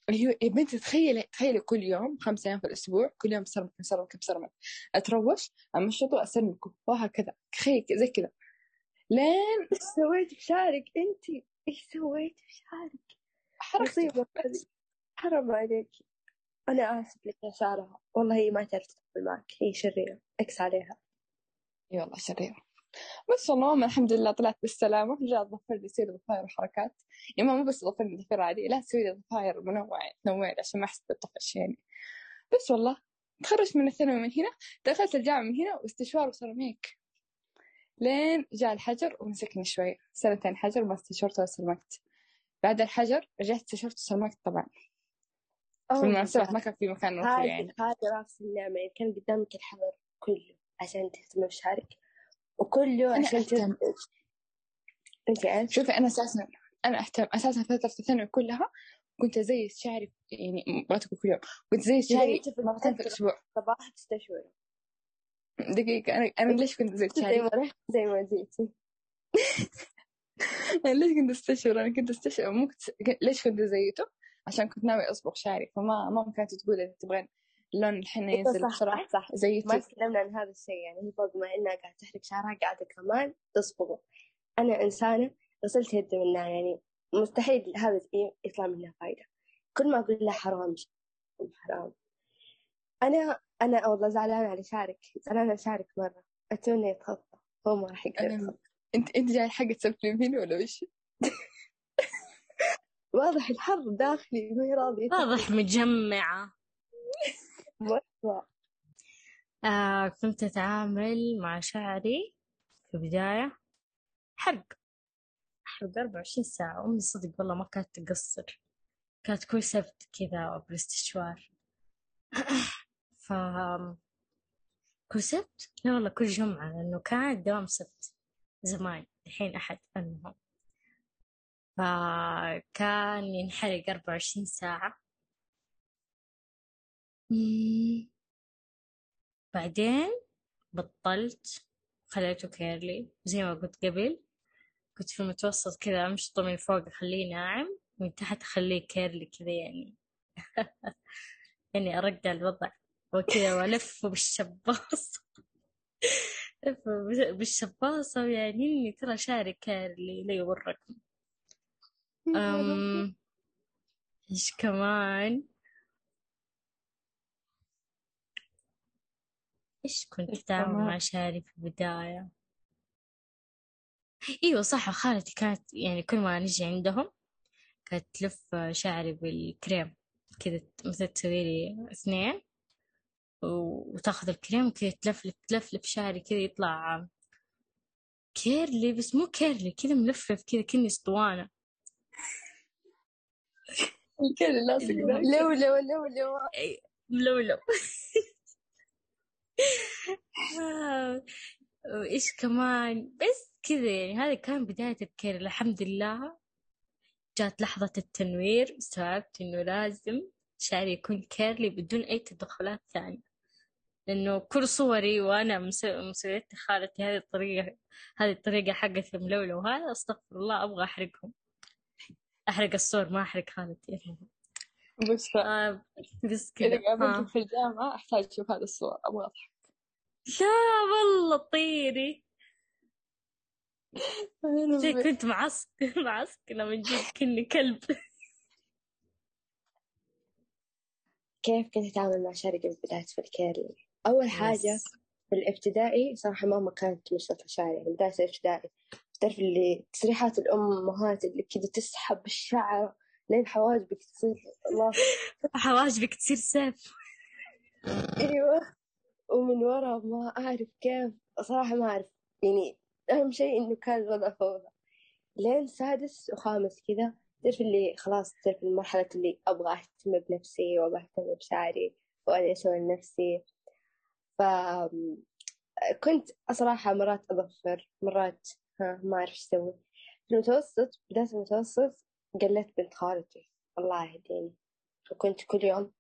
أيوه يا بنتي تخيلي تخيلي كل يوم خمس أيام في الأسبوع كل يوم بسيرمك بسيرمك بسيرمك أتروش امشطه اسيرمك وهكذا. تخيل زي كذا. لين إيش سويت بشعرك انت إيش سويت بشعرك؟ هذه. حرام عليك. أنا آسف لك يا شعرها والله هي ما تعرف تتعامل معك. هي شريرة. X عليها. والله شريرة. بس والله ماما الحمد لله طلعت بالسلامة. جاء لي يصير ضفاير وحركات. ماما مو بس ظفر لي ضفير عادي. لا تسوي لي ضفاير منوعة تنوع عشان ما أحس بالطفش يعني. بس والله تخرجت من الثانوي من هنا. دخلت الجامعة من هنا واستشوار وسيراميك لين جاء الحجر ومسكني شوي. سنتين حجر ما استشرت ولا بعد الحجر رجعت استشرت وسلمكت طبعا. في المناسبات ما كان في مكان هذه يعني هذه راس النعمة يعني كان قدامك الحظر كله عشان تهتم بشعرك وكله أنا عشان. تهتم أنت إيش؟ شوفي أنا أساسا أنا أهتم أساسا فترة الثانوي كلها كنت أزيت شعري يعني ما تقول كل يوم كنت أزيت شعري زيت في مرتين في الفترة. الأسبوع صباح تستشعر دقيقة أنا أنا ليش كنت أزيت زي شعري؟ ما رحت زي ما جيتي *laughs* أنا ليش كنت أستشعر أنا كنت أستشعر مو كنت ليش كنت زيته؟ عشان كنت ناوي أصبغ شعري فما ماما كانت تقول إذا تبغين اللون الحين ينزل صح بسرعة صح صح ما تكلمنا عن هذا الشيء يعني هي فوق ما إنها قاعدة تحرق شعرها قاعدة كمان تصبغه أنا إنسانة غسلت يدي منها يعني مستحيل هذا يطلع منها فايدة. كل ما أقول لها حرام حرام. أنا أنا والله زعلانة على شعرك زعلانة على شعرك مرة. أتمنى يتخطى هو ما راح يقدر أنا أنت أنت جاي حق تسفلين فيني ولا وش؟ *laughs* واضح الحر داخلي ما هي راضية واضح مجمعة مرة آه كنت أتعامل مع شعري في البداية حرق. أحرق 24 ساعة. أمي صدق والله ما كانت تقصر. كانت كل سبت كذا بالاستشوار. *coughs* ف كل سبت؟ لا والله كل جمعة لأنه كان دوام سبت. زمان دحين أحد المهم فكان ينحرق أربعة وعشرين ساعة. بعدين بطلت خليته curly زي ما قلت قبل. كنت في المتوسط كذا أمشطه من فوق أخليه ناعم من تحت أخليه curly كذا يعني. *laughs* يعني أرجع الوضع وكذا وألفه بالشباص. *laughs* ألفه بالشباصة يعني إني ترى شعري curly لا يغركم أم إيش كمان؟ إيش كنت كمان؟ مع شعري في البداية؟ إيوه صح خالتي كانت يعني كل ما نجي عندهم كانت تلف شعري بالكريم كذا مثلا تسوي لي اثنين وتاخذ الكريم كذا تلفلف تلفلف شعري كذا يطلع curly بس مو curly كذا ملفلف كذا كني اسطوانة. الكل لاصق ذاك. لو لو لو. لو أي- ملولو وإيش كمان؟ بس كذا يعني. هذا كان بداية ال curly الحمد لله. جات لحظة التنوير. استوعبت إنه لازم شعري يكون curly بدون أي تدخلات ثانية. لأنه كل صوري وأنا مسو- مسويت خالتي هذه الطريقة هذه الطريقة حقت الملولو وهذا أستغفر الله أبغى أحرقهم. أحرق الصور ما أحرق خالتي بس ف- آه بس كذا. قابلتك آه. في الجامعة أحتاج أشوف هذه الصور أبغى أضحك. لا والله طيري. زي كنت معسك *laughs* معسكنة من جد كني كلب. كيف كنت أتعامل مع شرقة بداية في الكيرلي أول حاجة. في الابتدائي صراحة ماما كانت مشرفة شعري يعني بداية الابتدائي. تعرف اللي تسريحات الأمهات اللي كذا تسحب الشعر لين حواجبك تصير الله. حواجبك تصير سيف. أيوة. ومن ورا ما أعرف كيف. صراحة ما أعرف. يعني أهم شيء إنه كان الوضع فوضى لين سادس وخامس كذا تعرف اللي خلاص تعرف المرحلة اللي أبغى أهتم بنفسي وأبغى أهتم بشعري وأنا أسوي لنفسي. ف كنت صراحة مرات أظفر مرات ها ما أعرف إيش أسوي. في المتوسط بداية المتوسط قلت بنت خالتي الله يهديني. وكنت كل يوم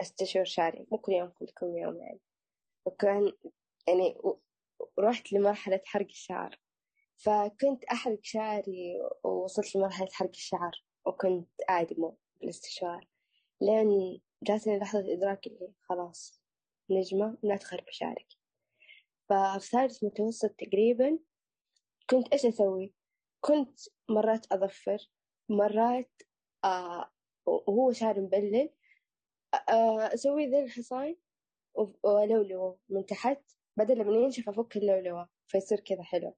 أستشير شعري مو كل يوم كل كم يوم يعني. وكان يعني ورحت لمرحلة حرق الشعر. فكنت أحرق شعري ووصلت لمرحلة حرق الشعر وكنت أعدمه بالاستشوار لين جاتني لحظة إدراك اللي خلاص نجمة لا تخرب شعرك. ففي ثالث متوسط تقريبا كنت إيش أسوي؟ كنت مرات أظفر مرات آه وهو شعري مبلل آه أسوي ذي الحصان و- وألولو من تحت بدل لما ينشف أفك اللولوة فيصير كذا حلو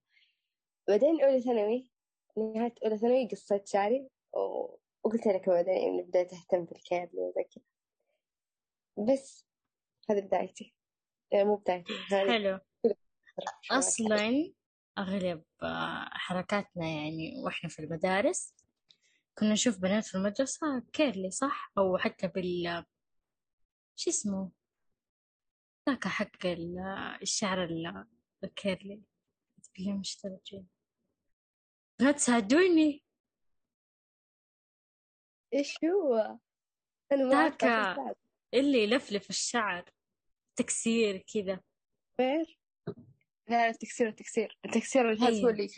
بعدين أولى ثانوي نهاية أولى ثانوي قصيت شعري و... وقلت لك بعدين إني بديت أهتم بال curly وزي كذا بس هذه بدايتي يعني مو بدايتي حلو. أصلا أغلب آه، حركاتنا يعني وإحنا في المدارس كنا نشوف بنات في المدرسة curly صح؟ أو حتى بال شو اسمه؟ ذاك حق ال- الشعر ال- الكيرلي بالله مش ترجي لا تساعدوني إيش هو؟ أنا ما ذاك. اللي يلفلف الشعر تكسير كذا. غير لا لا التكسير التكسير التكسير الهز أيوة. هو اللي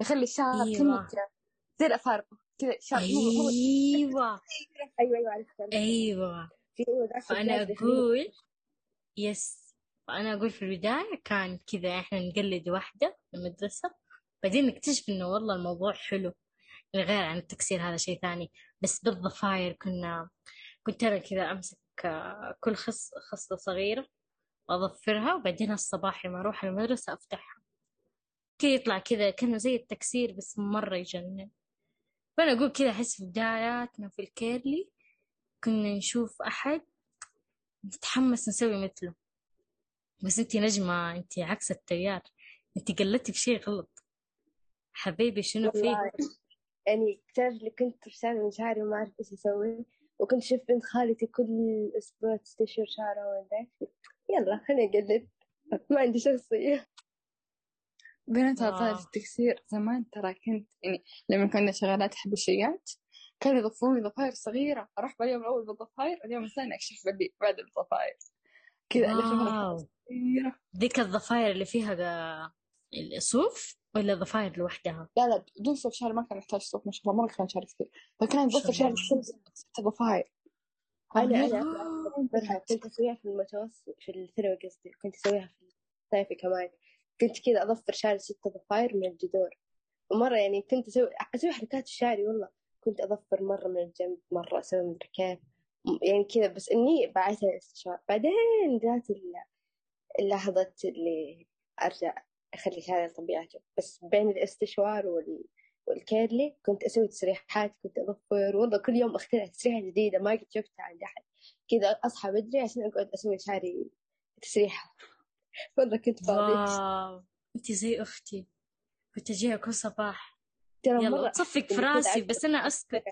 يخلي- الشعر أيوة. زي الأفارقة كذا شعر أيوة أيوة أيوة. أيوة أيوة فأنا أقول يس فأنا أقول في البداية كان كذا إحنا نقلد واحدة في المدرسة بعدين نكتشف إنه والله الموضوع حلو غير عن التكسير هذا شيء ثاني بس بالضفاير كنا كنت أنا كذا أمسك آه، كل خص خصلة صغيرة وأضفرها وبعدين الصباح لما أروح المدرسة أفتحها. كذا يطلع كذا كأنه زي التكسير بس مرة يجنن. فأنا أقول كذا أحس في بداياتنا في ال curly كنا نشوف أحد نتحمس نسوي مثله. بس انتي نجمة انتي عكس التيار. انتي قلتي بشيء غلط. حبيبي شنو والله يعني تعرف اللي كنت رسالة من شعري وما أعرف إيش أسوي وكنت أشوف بنت خالتي كل أسبوع تستشور شعرها ولا يلا خليني أقلد ما عندي شخصية. بنات wow. الظاهر التكسير زمان ترى كنت يعني لما كنا شغالات حبشيات كانوا يضفون لي ضفاير صغيرة. أروح باليوم الأول بالضفاير اليوم الثاني أكشف باللي بعد الضفاير. كذا. صغيرة ذيك الضفاير اللي فيها آه، الصوف ولا ضفاير لوحدها؟ لا لا بدون صوف شعر ما كان يحتاج صوف ما شاء الله مرة كان شعر كثير. فكان يضفر شعر ست ضفاير. أنا أنا أذكرها كنت أسويها في المتوسط في الثانوي قصدي. كنت أسويها في الصيفي كمان. كنت كذا أضفر شعري ستة ضفاير من الجذور ومرة يعني كنت أسوي أسوي حركات شعري والله. كنت أضفر مرة من الجنب مرة أسوي مدري كيف. يعني كذا. بس إني بعتها الاستشوار بعدين جات ال- اللحظة اللي أرجع أخلي شعري طبيعته بس بين الاستشوار وال... والكيرلي كنت أسوي تسريحات كنت أضفر والله كل يوم أخترع تسريحة جديدة ما قد شفتها عند أحد. كذا أصحى بدري عشان أقعد أسوي شعري تسريحة. *laughs* والله كنت فاضية. انت زي أختي. كنت أجيها كل صباح. ترى يلا تصفق في راسي بس أنا أسكت.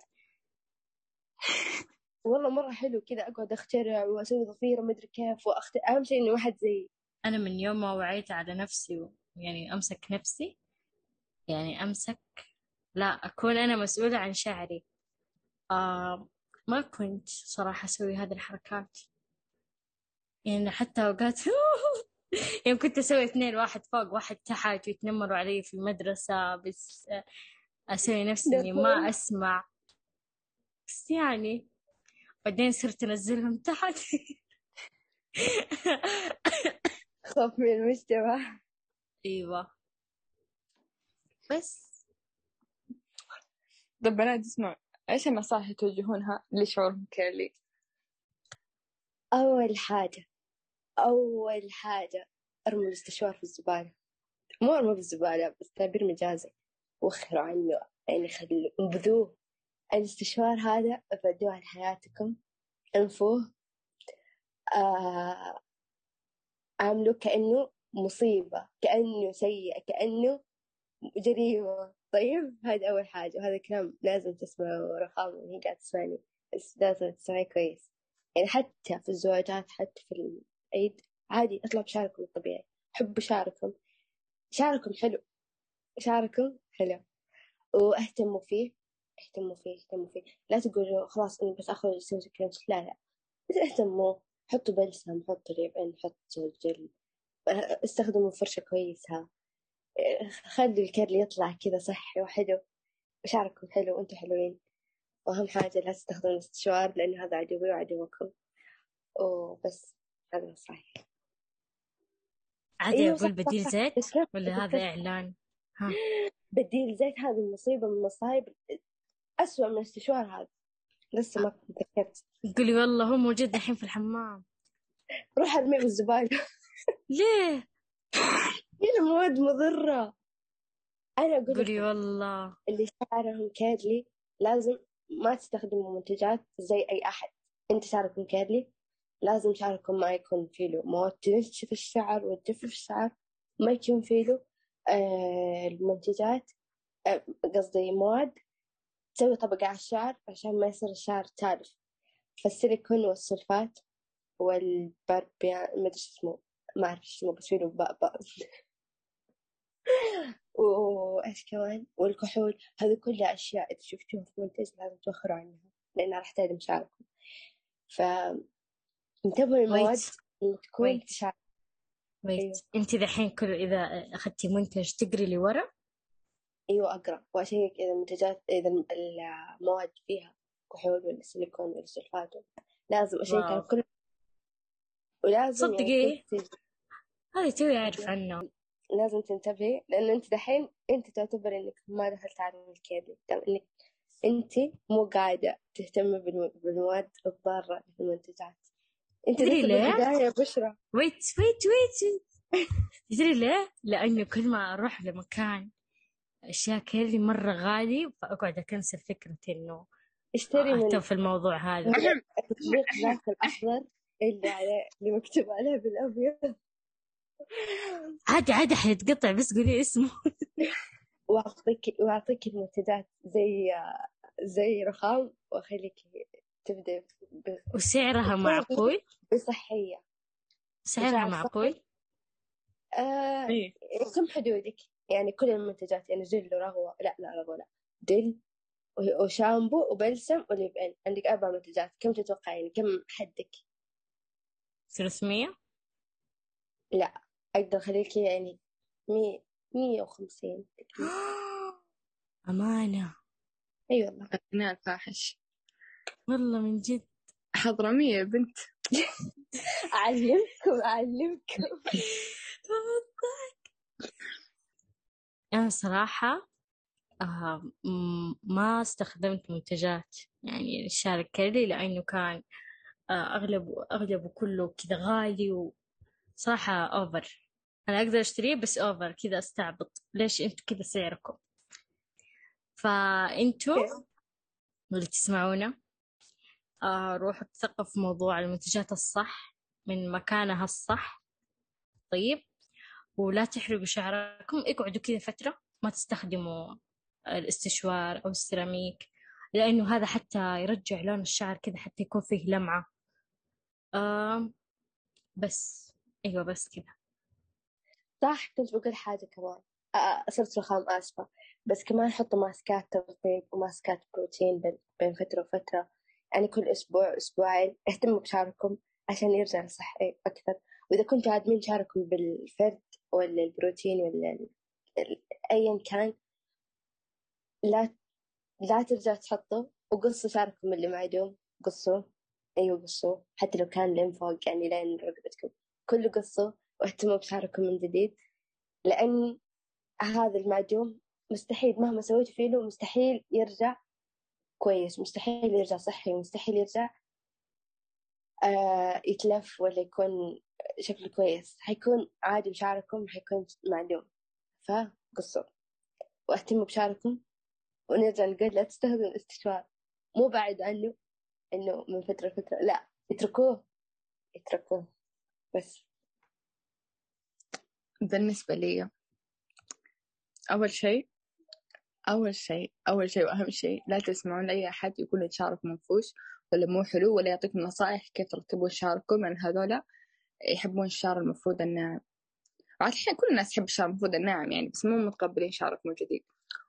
والله مرة حلو كذا أقعد أخترع وأسوي ضفيرة مدري كيف وأخترع أهم شيء إنه واحد زي أنا من يوم ما وعيت على نفسي يعني أمسك نفسي يعني أمسك لا أكون أنا مسؤولة عن شعري. آه ما كنت صراحة أسوي هذه الحركات. يعني حتى أوقات *laughs* يعني كنت أسوي اثنين واحد فوق واحد تحت ويتنمروا علي في المدرسة بس أسوي نفسي إني ما أسمع. بس يعني بعدين صرت أنزلهم تحت. *laughs* خوف من المجتمع. *laughs* أيوه. بس. طب بنات اسمعوا إيش النصائح توجهونها لشعورهم كيرلي؟ أول حاجة أول حاجة أرموا الاستشوار في الزبالة. مو أرموا في الزبالة بس تعبير مجازي. وخروا عنه يعني خلوا انبذوه. الاستشوار هذا أبعدوه عن حياتكم. انفوه. آه عاملوه كأنه مصيبة كأنه سيء كأنه جريمة. طيب هذا أول حاجة وهذا كلام لازم تسمعه رخام وهي قاعدة تسمعني بس لازم تسمعي كويس. يعني حتى في الزواجات حتى في العيد عادي اطلع بشعركم الطبيعي حبوا شعركم. شعركم حلو شعركم حلو. واهتموا فيه اهتموا فيه اهتموا فيه. لا تقولوا خلاص أنا بس آخذ سوسي كريم لا لا. بس اهتموا حطوا بلسم حطوا leave-in حطوا جل. استخدموا فرشة كويسة. خلوا ال curl يطلع كذا صحي وحلو. وشعركم حلو وأنتم حلوين. واهم حاجة لا تستخدموا الاستشوار لأن هذا عدوي وعدوكم. وبس هذا نصايح عادي أقول صح، بديل زيت؟ ولا هذا. إعلان؟ ها. *gasps* بديل زيت هذه المصيبة من المصايب. أسوأ من الاستشوار هذا. لسه ما تذكرت. قولي والله هو موجود الحين في الحمام. روح ارميه بالزبالة *laughs* ليه؟ هي مواد مضرة. أنا أقول قولي والله. اللي شعرهم curly لازم ما تستخدموا منتجات زي أي أحد. أنت شعركم curly لازم شعركم ما يكون فيه له مواد تنشف الشعر وتجفف الشعر ما يكون فيه له آه المنتجات آه، قصدي مواد تسوي طبقة على الشعر عشان ما يصير الشعر تالف. فالسيليكون والسلفات والبربيان ما أدري اسمه ما أعرف اسمه بس فيه باء وإيش كمان والكحول هذه كلها أشياء إذا شفتوها في منتج لازم توخروا عنها لأنها راح تهدم شعركم فانتبهوا للمواد Wait. اللي تكون. في ويت أيوة. انت دحين كل إذا أخذتي منتج تقري لي ورا أيوة أقرأ وأشيك إذا المنتجات إذا المواد فيها كحول ولا سيليكون ولا سلفات لازم أشيك على. كل ولازم صدقي. يعني هذه توي أعرف عنه لازم تنتبهي لأن أنت دحين أنت تعتبر إنك ما دخلت عالم الكيمياء إنك أنت مو قاعدة تهتمي بالمو- بالمواد الضارة المنتجات. أنت تدري ليه؟ بشرى. ويت ويت ويت تدري ليه؟ لأنه كل ما أروح لمكان أشياء كذي مرة غالي فأقعد أكنسل فكرة إنه اشتري من في الموضوع هذا. تطبيق ذاك الأخضر اللي عليه اللي مكتوب عليه بالأبيض. عادي عادي حيتقطع بس قولي اسمه. *laughs* وأعطيك وأعطيك المنتجات زي زي رخام وأخليك تبدأ ب- وسعرها معقول؟ بصحية. سعرها سعر معقول؟ آه إيه. كم حدودك. يعني كل المنتجات يعني جل ورغوة لا لا رغوة لا. جل و- وشامبو وبلسم وليف ان عندك أربع منتجات. كم تتوقع يعني كم حدك؟ 300 أقدر أخليك يعني مية مية وخمسين. *gasps* أمانة. أي والله. الغناء الفاحش والله من جد. حضرمية يا بنت. *laughs* أعلمكم أعلمكم. *laughs* أنا صراحة آه م- ما استخدمت منتجات يعني الشارع كيرلي لأنه كان آه أغلبه أغلبه كله كذا غالي وصراحة أوفر أنا أقدر أشتريه بس أوفر كذا أستعبط. ليش أنتوا كذا سعركم؟ فأنتوا اللي تسمعونا آه روحوا تثقفوا في موضوع المنتجات الصح من مكانها الصح. طيب. ولا تحرقوا شعركم اقعدوا كذا فترة ما تستخدموا الاستشوار أو السيراميك لأنه هذا حتى يرجع لون الشعر كذا حتى يكون فيه لمعة. آه بس. أيوة بس كذا صح كنت بقول حاجة كمان. صرت رخام آسفة. بس كمان حطوا ماسكات ترطيب وماسكات بروتين بين- فترة وفترة. يعني كل أسبوع أسبوعين اهتموا بشعركم عشان يرجع صحي أكثر. وإذا كنتوا عادمين شعركم بالفرد ولا البروتين ولا أيا كان لا لا ترجع تحطه وقصوا شعركم اللي معدوم. قصوه أيوة قصوه حتى لو كان لين فوق يعني لين رقبتكم. كله قصوا واهتموا بشعركم من جديد لأن هذا المعدوم مستحيل مهما سويتوا فيه له مستحيل يرجع كويس مستحيل يرجع صحي مستحيل يرجع آه يتلف ولا يكون شكله كويس. حيكون عادي بشعركم حيكون معدوم فقصوا واهتموا بشعركم ونرجع نقول لا تستخدم الاستشوار مو بعد عنه إنه من فترة لفترة لا اتركوه. اتركوه. بس. بالنسبة لي أول شيء أول شيء أول شيء وأهم شيء لا تسمعون لأي أحد يقول إن شعركم منفوش ولا مو حلو ولا يعطيكم نصائح كيف ترتبون شعركم لأن هذولا يحبون الشعر المفروض الناعم وعاد الحين كل الناس تحب الشعر المفروض الناعم يعني بس مو متقبلين شعركم الجديد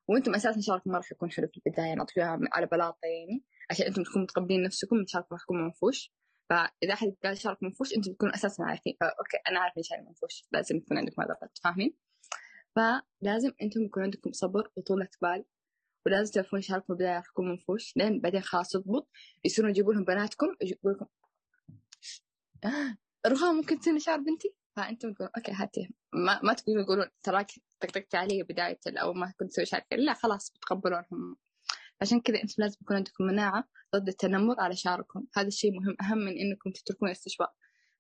وأنتم أساسا شعركم ما راح يكون حلو في البداية نعطيها على بلاطة يعني عشان أنتم تكونوا متقبلين نفسكم شعركم راح يكون منفوش فإذا أحد قال شعرك منفوش أنتم تكونوا أساسا عارفين okay أنا عارف إن شعري منفوش. لازم يكون عندكم هذا الرد فاهمين؟ فلازم أنتم يكون عندكم صبر وطولة بال ولازم تعرفون البداية راح يكون منفوش. لين بعدين خلاص يضبط يصيرون يجيبوا لهم بناتكم يجيبوا لكم. *gasps* رخام ممكن تسوي شعر بنتي؟ فأنتم تقولون okay هاتي. ما ما تقولون يقولون تراك طقطقت علي بداية اول ما كنت تسوي شعر. لا خلاص بتقبلونهم. عشان كذا أنتم لازم يكون عندكم مناعة ضد التنمر على شعركم. هذا الشيء مهم أهم من إنكم تتركون الاستشواء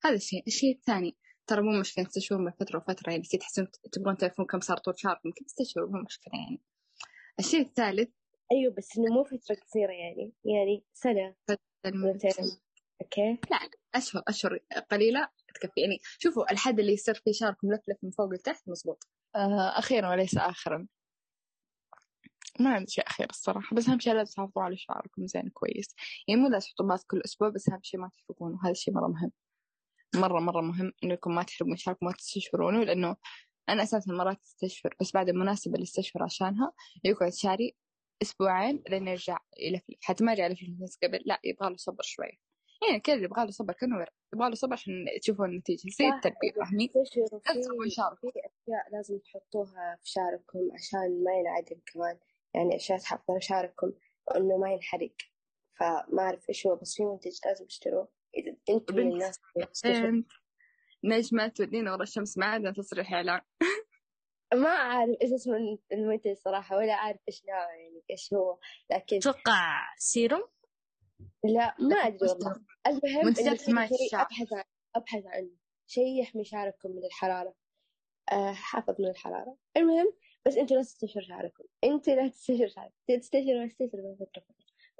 هذا الشيء. الشيء الثاني ترى مو مشكلة تستشورون من فترة وفترة يعني كذا تحسون تبغون تعرفون كم صار طول شعركم كذا تستشوروا مو مشكلة يعني. الشيء الثالث أيوة بس إنه مو فترة قصيرة يعني. يعني سنة. سنتين أوكي. لا أشهر أشهر قليلة تكفي. يعني شوفوا الحد اللي يصير فيه شعركم ملفلف من فوق لتحت مزبوط آه أخيرا وليس آخرا. ما عندي شيء أخير الصراحة بس أهم شيء لازم تحافظوا على شعركم زين كويس. يعني مو لازم تحطوا باث كل أسبوع بس أهم شيء ما تحرقونه هذا الشيء مرة مهم. مرة مرة مهم إنكم ما تحرقون شعركم ما تستشفرونه لأنه أنا أساسا مرات استشفر بس بعد المناسبة اللي استشفر عشانها يقعد شعري أسبوعين لين يرجع يلفلف حتى ما يرجع يلفلف قبل لا يبغى له صبر شوية يعني كذا يبغى له صبر كأنه ورق يبغى له صبر عشان تشوفوا النتيجة. زي التربية. فاهمين؟ لا تسوون شعركم. في أشياء لازم تحطوها في شعركم عشان ما ينعدم كمان. يعني أشياء تحافظون شعركم وإنه ما ينحرق. فما أعرف إيش هو بس في منتج لازم تشتروه. إذا أنتم من. الناس اللي نجمة تودينا ورا الشمس معادنا تصريح إعلان. ما أعرف إيش اسم المنتج صراحة ولا أعرف إيش نوعه يعني إيش هو. لكن أتوقع سيروم؟ لا ما أدري والله. المهم منتجات حماية الشعر. أبحث عن أبحث عنه. شيء يحمي شعركم من الحرارة. آه حافظ من الحرارة. المهم بس أنتوا لا تستشوروا شعركم. أنتوا لا تستشوروا تستشوروا من فترة فترة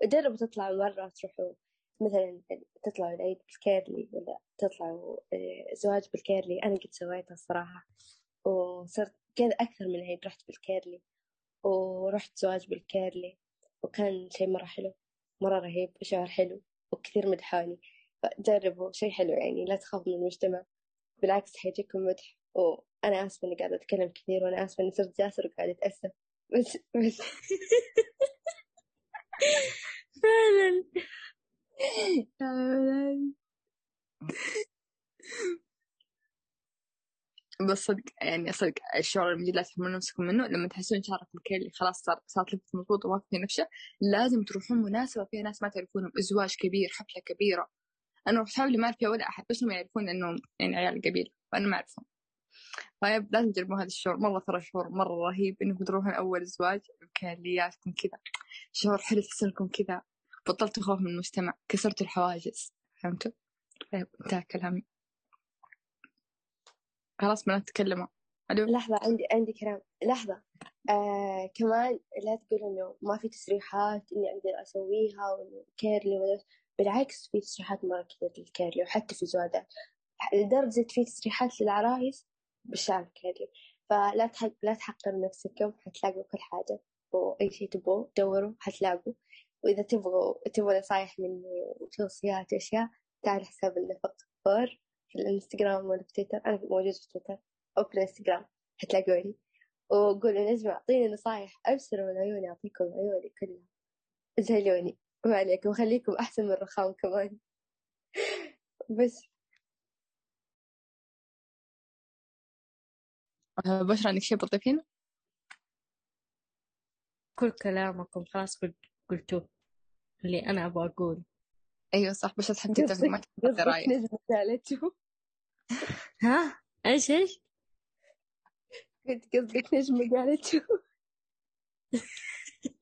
وجربوا تطلعوا مرة تروحوا. مثلا تطلعوا العيد بال curly ولا تطلعوا آه، زواج بال curly. أنا قد سويتها الصراحة. وصرت كذا أكثر من عيد رحت بال curly. ورحت زواج بالكيرلي. وكان شيء مرة حلو. مرة رهيب وشعر حلو وكثير مدحاني فجربوا. شيء حلو يعني. لا تخافوا من المجتمع. بالعكس حيجيكم مدح. وأنا آسفة إني قاعدة أتكلم كثير وأنا آسفة إني صرت جاسر وقاعدة أتأسف. بس بس *laughs* فعلا. بس صدق يعني صدق الشعور اللي لا تحملون نفسكم منه لما تحسون شعركم اللي خلاص صار صارت لفت مضبوطة وما في نفسه لازم تروحون مناسبة فيها ناس ما تعرفونهم أزواج كبير حفلة كبيرة. أنا رحت حفلة ما أعرف ولا أحد بس هم يعرفون إنهم يعني عيال القبيلة وأنا ما أعرفهم. طيب لازم تجربون هذا الشعور. مرة ترى شعور مرة رهيب إنكم تروحون أول زواج بكالياتكم كذا. شعور حلو تحس إنكم كذا. بطلتوا خوف من المجتمع. كسرتوا الحواجز. فهمتوا؟ طيب انتهى كلامي. خلاص ما نتكلم ألو. لحظة عندي عندي كلام. لحظة. آه كمان لا تقول إنه ما في تسريحات إني أقدر أسويها وإنه curly بالعكس في تسريحات مرة كثير لل curly وحتى في زواجات لدرجة في تسريحات للعرايس بالشعر curly فلا تحق لا تحقروا نفسكم حتلاقوا كل حاجة. وأي شيء تبغوا دوروا حتلاقوا. وإذا تبغوا تبغوا نصايح مني وتوصيات وأشياء تعال حساب النفق فور في الإنستغرام ولا في تويتر. أنا موجود في تويتر أو في الإنستغرام حتلاقوني. وقولوا نجمة أعطيني نصايح أبصروا العيون أعطيكم عيوني كلها. زهلوني ما عليكم خليكم أحسن من الرخام كمان. *laughs* بس. بشرى عندك شيء بتضيفينه؟ كل كلامكم خلاص قلت قلتوه اللي أنا أبغى أقول. أيوه صح بس تحب تتفق نجمة قالته ها؟ إيش إيش؟ قلت قصدك نجمة قالته *laughs*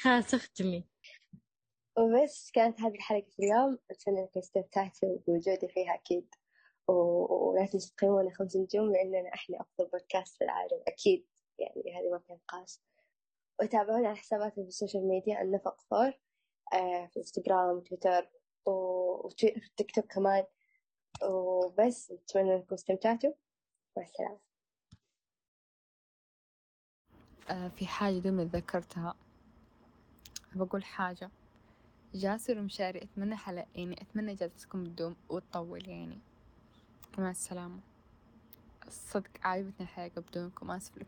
خلاص اختمي. وبس كانت هذه حلقة اليوم. أتمنى إنكم استمتعتوا بوجودي فيها أكيد ولا تنسوا تقيمونا خمس نجوم لأننا إحنا أفضل بودكاست في العالم أكيد. يعني هذه ما في نقاش. وتابعونا على حساباتنا في ال social media النفق فور آه في إنستغرام وتويتر التيك توك كمان. وبس أتمنى إنكم استمتعتوا. مع السلامة. آه في حاجة دوما تذكرتها بقول حاجة. جاسر ومشاري أتمنى حلقة يعني أتمنى جلستكم تدوم وتطول يعني. مع السلامة. صدق عجبتني الحلقة بدونكم آسف